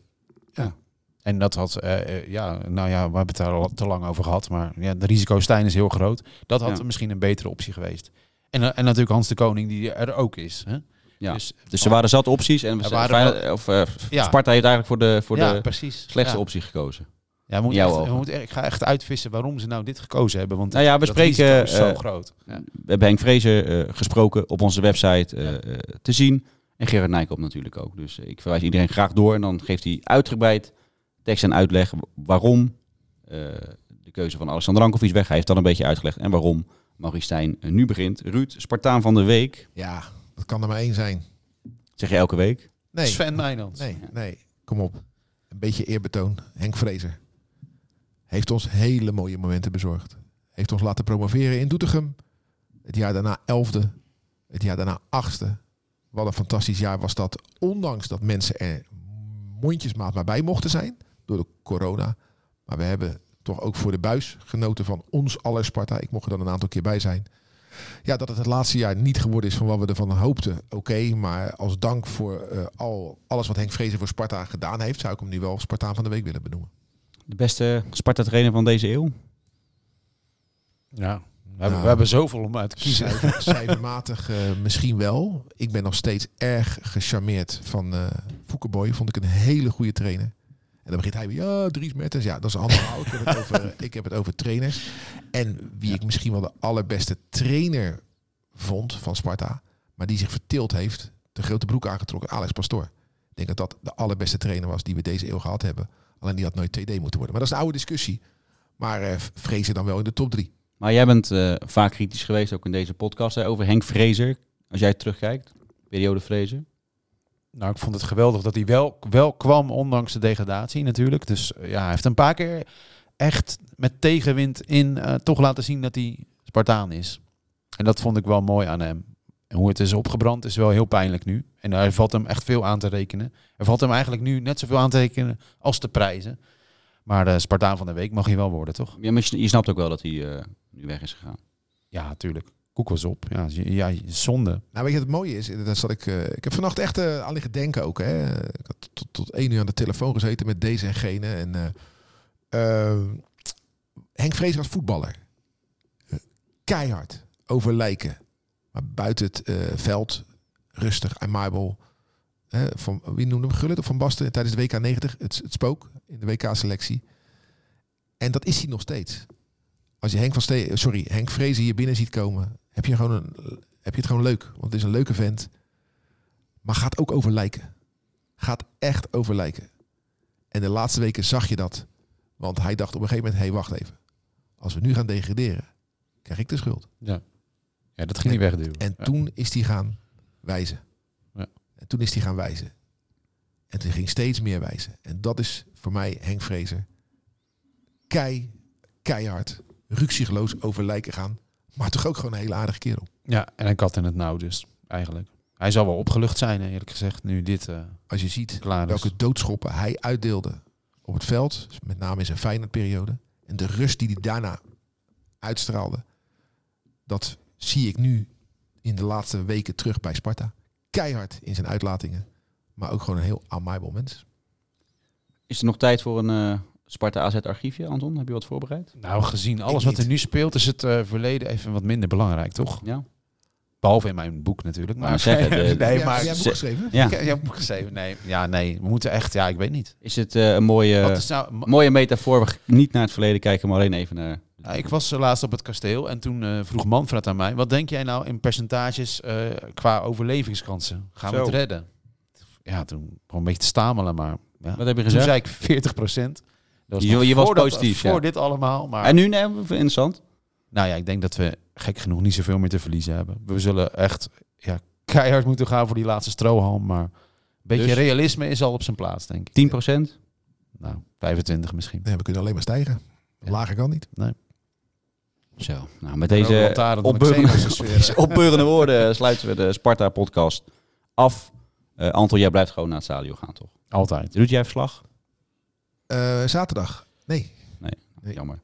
Ja. En dat had, eh, eh, ja, nou ja, we hebben het daar al te lang over gehad. Maar ja, de risico-stijn is heel groot. Dat had Ja. misschien een betere optie geweest. En, eh, en natuurlijk Hans de Koning, die er ook is. Hè? ja. Dus, Dus er waren zat opties en waren of, Ja. Sparta heeft eigenlijk voor de, voor de precies. slechtste optie gekozen. Ja, Jouw echt, echt- ik ga echt uitvissen waarom ze nou dit gekozen hebben. Want Nou ja, we spreken, risico is zo groot. Ja. We hebben Henk Vrezer eh, gesproken op onze website te zien. En Gerard Nijkamp natuurlijk ook. Dus eh, ik verwijs iedereen graag door. En dan geeft hij uitgebreid tekst en uitleg waarom eh, de keuze van Alexander Rankovic weg. Hij heeft dan een beetje uitgelegd. En waarom Maurice Stijn eh, nu begint. Ruud, Spartaan van de Week. Ja, dat kan er maar één zijn. Zeg je elke week. Nee, Sven Nijland. nee, nee. Kom op. Een beetje eerbetoon. Henk Vrezer heeft ons hele mooie momenten bezorgd. Heeft ons laten promoveren in Doetinchem. Het jaar daarna elfde. Het jaar daarna achtste. Wat een fantastisch jaar was dat. Ondanks dat mensen er mondjesmaat maar bij mochten zijn. Door de corona. Maar we hebben toch ook voor de buis genoten van ons aller Sparta. Ik mocht er dan een aantal keer bij zijn. Ja, dat het het laatste jaar niet geworden is van wat we ervan hoopten. Oké, maar als dank voor eh, al, alles wat Henk Vrezen voor Sparta gedaan heeft... zou ik hem nu wel Spartaan van de Week willen benoemen. De beste Sparta-trainer van deze eeuw. Ja. We, hebben, we hebben zoveel om uit te kiezen. Cijfer- Cijfermatig eh, misschien wel. Ik ben nog steeds erg gecharmeerd van Foukeboy. Vond ik een hele goede trainer. En dan begint hij weer, ja, Dries Mertens. Ja, dat is een ander verhaal. Ik heb het over, [laughs] ik heb het over trainers. En wie ik misschien wel de allerbeste trainer vond van Sparta, maar die zich verteeld heeft, de grote broek aangetrokken, Alex Pastoor. Ik denk dat dat de allerbeste trainer was die we deze eeuw gehad hebben. Alleen die had nooit TD moeten worden. Maar dat is een oude discussie. Maar eh Vrezen dan wel in de top drie. Maar jij bent eh, vaak kritisch geweest, ook in deze podcast, hè, over Henk Vrezer. Als jij terugkijkt, periode Vrezer. Nou, ik vond het geweldig dat hij wel, wel kwam, ondanks de degradatie natuurlijk. Dus eh, ja, hij heeft een paar keer echt met tegenwind in eh, toch laten zien dat hij Spartaan is. En dat vond ik wel mooi aan hem. En hoe het is opgebrand is wel heel pijnlijk nu. En er valt hem echt veel aan te rekenen. Er valt hem eigenlijk nu net zoveel aan te rekenen als de prijzen. Maar de Spartaan van de week mag hij wel worden, toch? Ja, maar je snapt ook wel dat hij nu weg is gegaan. Ja, natuurlijk. Koek was op. Ja, ja zonde. Nou, weet je wat het mooie is? Dat zat ik, eh, ik heb vannacht echt eh, aan liggen denken ook. Hè. Ik had tot, tot één uur aan de telefoon gezeten met deze en gene. En, eh, eh, Henk Vrees als voetballer. Keihard. Over lijken. Maar buiten het eh, veld. Rustig. En Marble. Hè, van, wie noemde hem Gullit of Van Basten tijdens de WK 90? Het, het spook in de WK-selectie. En dat is hij nog steeds. Als je Henk, van Ste sorry, Henk Vrezen hier binnen ziet komen, heb je, gewoon een, heb je het gewoon leuk. Want het is een leuke vent. Maar gaat ook over lijken. Gaat echt over lijken. En de laatste weken zag je dat. Want hij dacht op een gegeven moment, hé, hey, wacht even. Als we nu gaan degraderen, krijg ik de schuld. Ja, ja dat ging niet wegduwen. En Ja. toen is hij gaan wijzen. Ja. En toen is hij gaan wijzen. En toen ging steeds meer wijzen. En dat is voor mij Henk Vrezer. Kei, keihard, ruksigloos over lijken gaan. Maar toch ook gewoon een hele aardige kerel. Ja, en een kat in het nauw dus, eigenlijk. Hij zal wel opgelucht zijn, eerlijk gezegd, nu dit eh, Als je ziet klaar is. welke doodschoppen hij uitdeelde op het veld. Met name in zijn Feyenoord-periode. En de rust die hij daarna uitstraalde. Dat zie ik nu in de laatste weken terug bij Sparta. Keihard in zijn uitlatingen. Maar ook gewoon een heel amabel mens. Is er nog tijd voor een eh, Sparta AZ archiefje, Anton? Heb je wat voorbereid? Nou, gezien alles wat er nu speelt, is het eh, verleden even wat minder belangrijk, toch? Ja. Behalve in mijn boek natuurlijk. Maar Maar zeg het, eh, nee, Heb jij- maar jij een boek geschreven? Ja. Ik heb, je hebt een boek geschreven. Nee, ja, nee, we moeten echt, ja, ik weet niet. Is het eh, een mooie, Wat is nou, mooie metafoor? We niet naar het verleden kijken, maar alleen even naar... Ja, ik was eh, laatst op het kasteel en toen eh, vroeg Manfred aan mij: wat denk jij nou in percentages eh, qua overlevingskansen? Gaan we het redden? Ja, toen gewoon een beetje te stamelen, maar ja. Wat heb je toen gezegd? zei ik 40 procent. Je- je was positief, Voor ja. dit allemaal, maar En nu, nee, interessant. nou ja, ik denk dat we gek genoeg niet zoveel meer te verliezen hebben. We zullen echt ja, keihard moeten gaan voor die laatste strohalm, maar een beetje Dus? realisme is al op zijn plaats, denk ik. 10 procent? Nou, 25 misschien. Nee, we kunnen alleen maar stijgen. Ja. Lager kan niet. Zo, nou met Deze lantaarn [laughs] opbeurende, woorden sluiten we de Sparta-podcast af. Eh Anton, jij blijft gewoon naar het stadion gaan, toch? Altijd. Doet jij verslag? Eh, zaterdag. Nee. Nee. Jammer.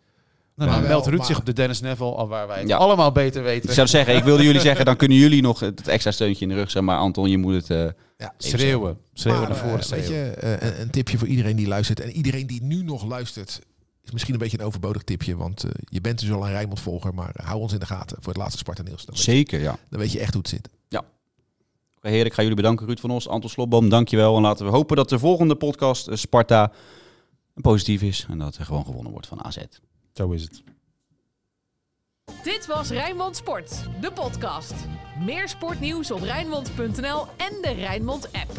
Nou, dan meldt Ruud maar- zich op de Dennis Neville, al waar wij het Ja. allemaal beter weten. Ik zou zeggen, ik wilde jullie zeggen, dan kunnen jullie nog het extra steuntje in de rug zijn. Maar Anton, je moet het... eh, Ja, Schreeuwen. Schreeuwen Maar, naar voren. eh, weet je, eh, een, een tipje voor iedereen die luistert. En iedereen die nu nog luistert, is misschien een beetje een overbodig tipje. Want je bent dus al een Rijnmond volger. Maar hou ons in de gaten voor het laatste Sparta je, zeker, ja. dan weet je echt hoe het zit. Oké, heren, ik ga jullie bedanken. Ruud van Os, Anton Slobboom, dankjewel. En laten we hopen dat de volgende podcast, Sparta, een positief is. En dat er gewoon gewonnen wordt van AZ. Zo is het. Dit was Rijnmond Sport, de podcast. Meer sportnieuws op Rijnmond.nl en de Rijnmond app.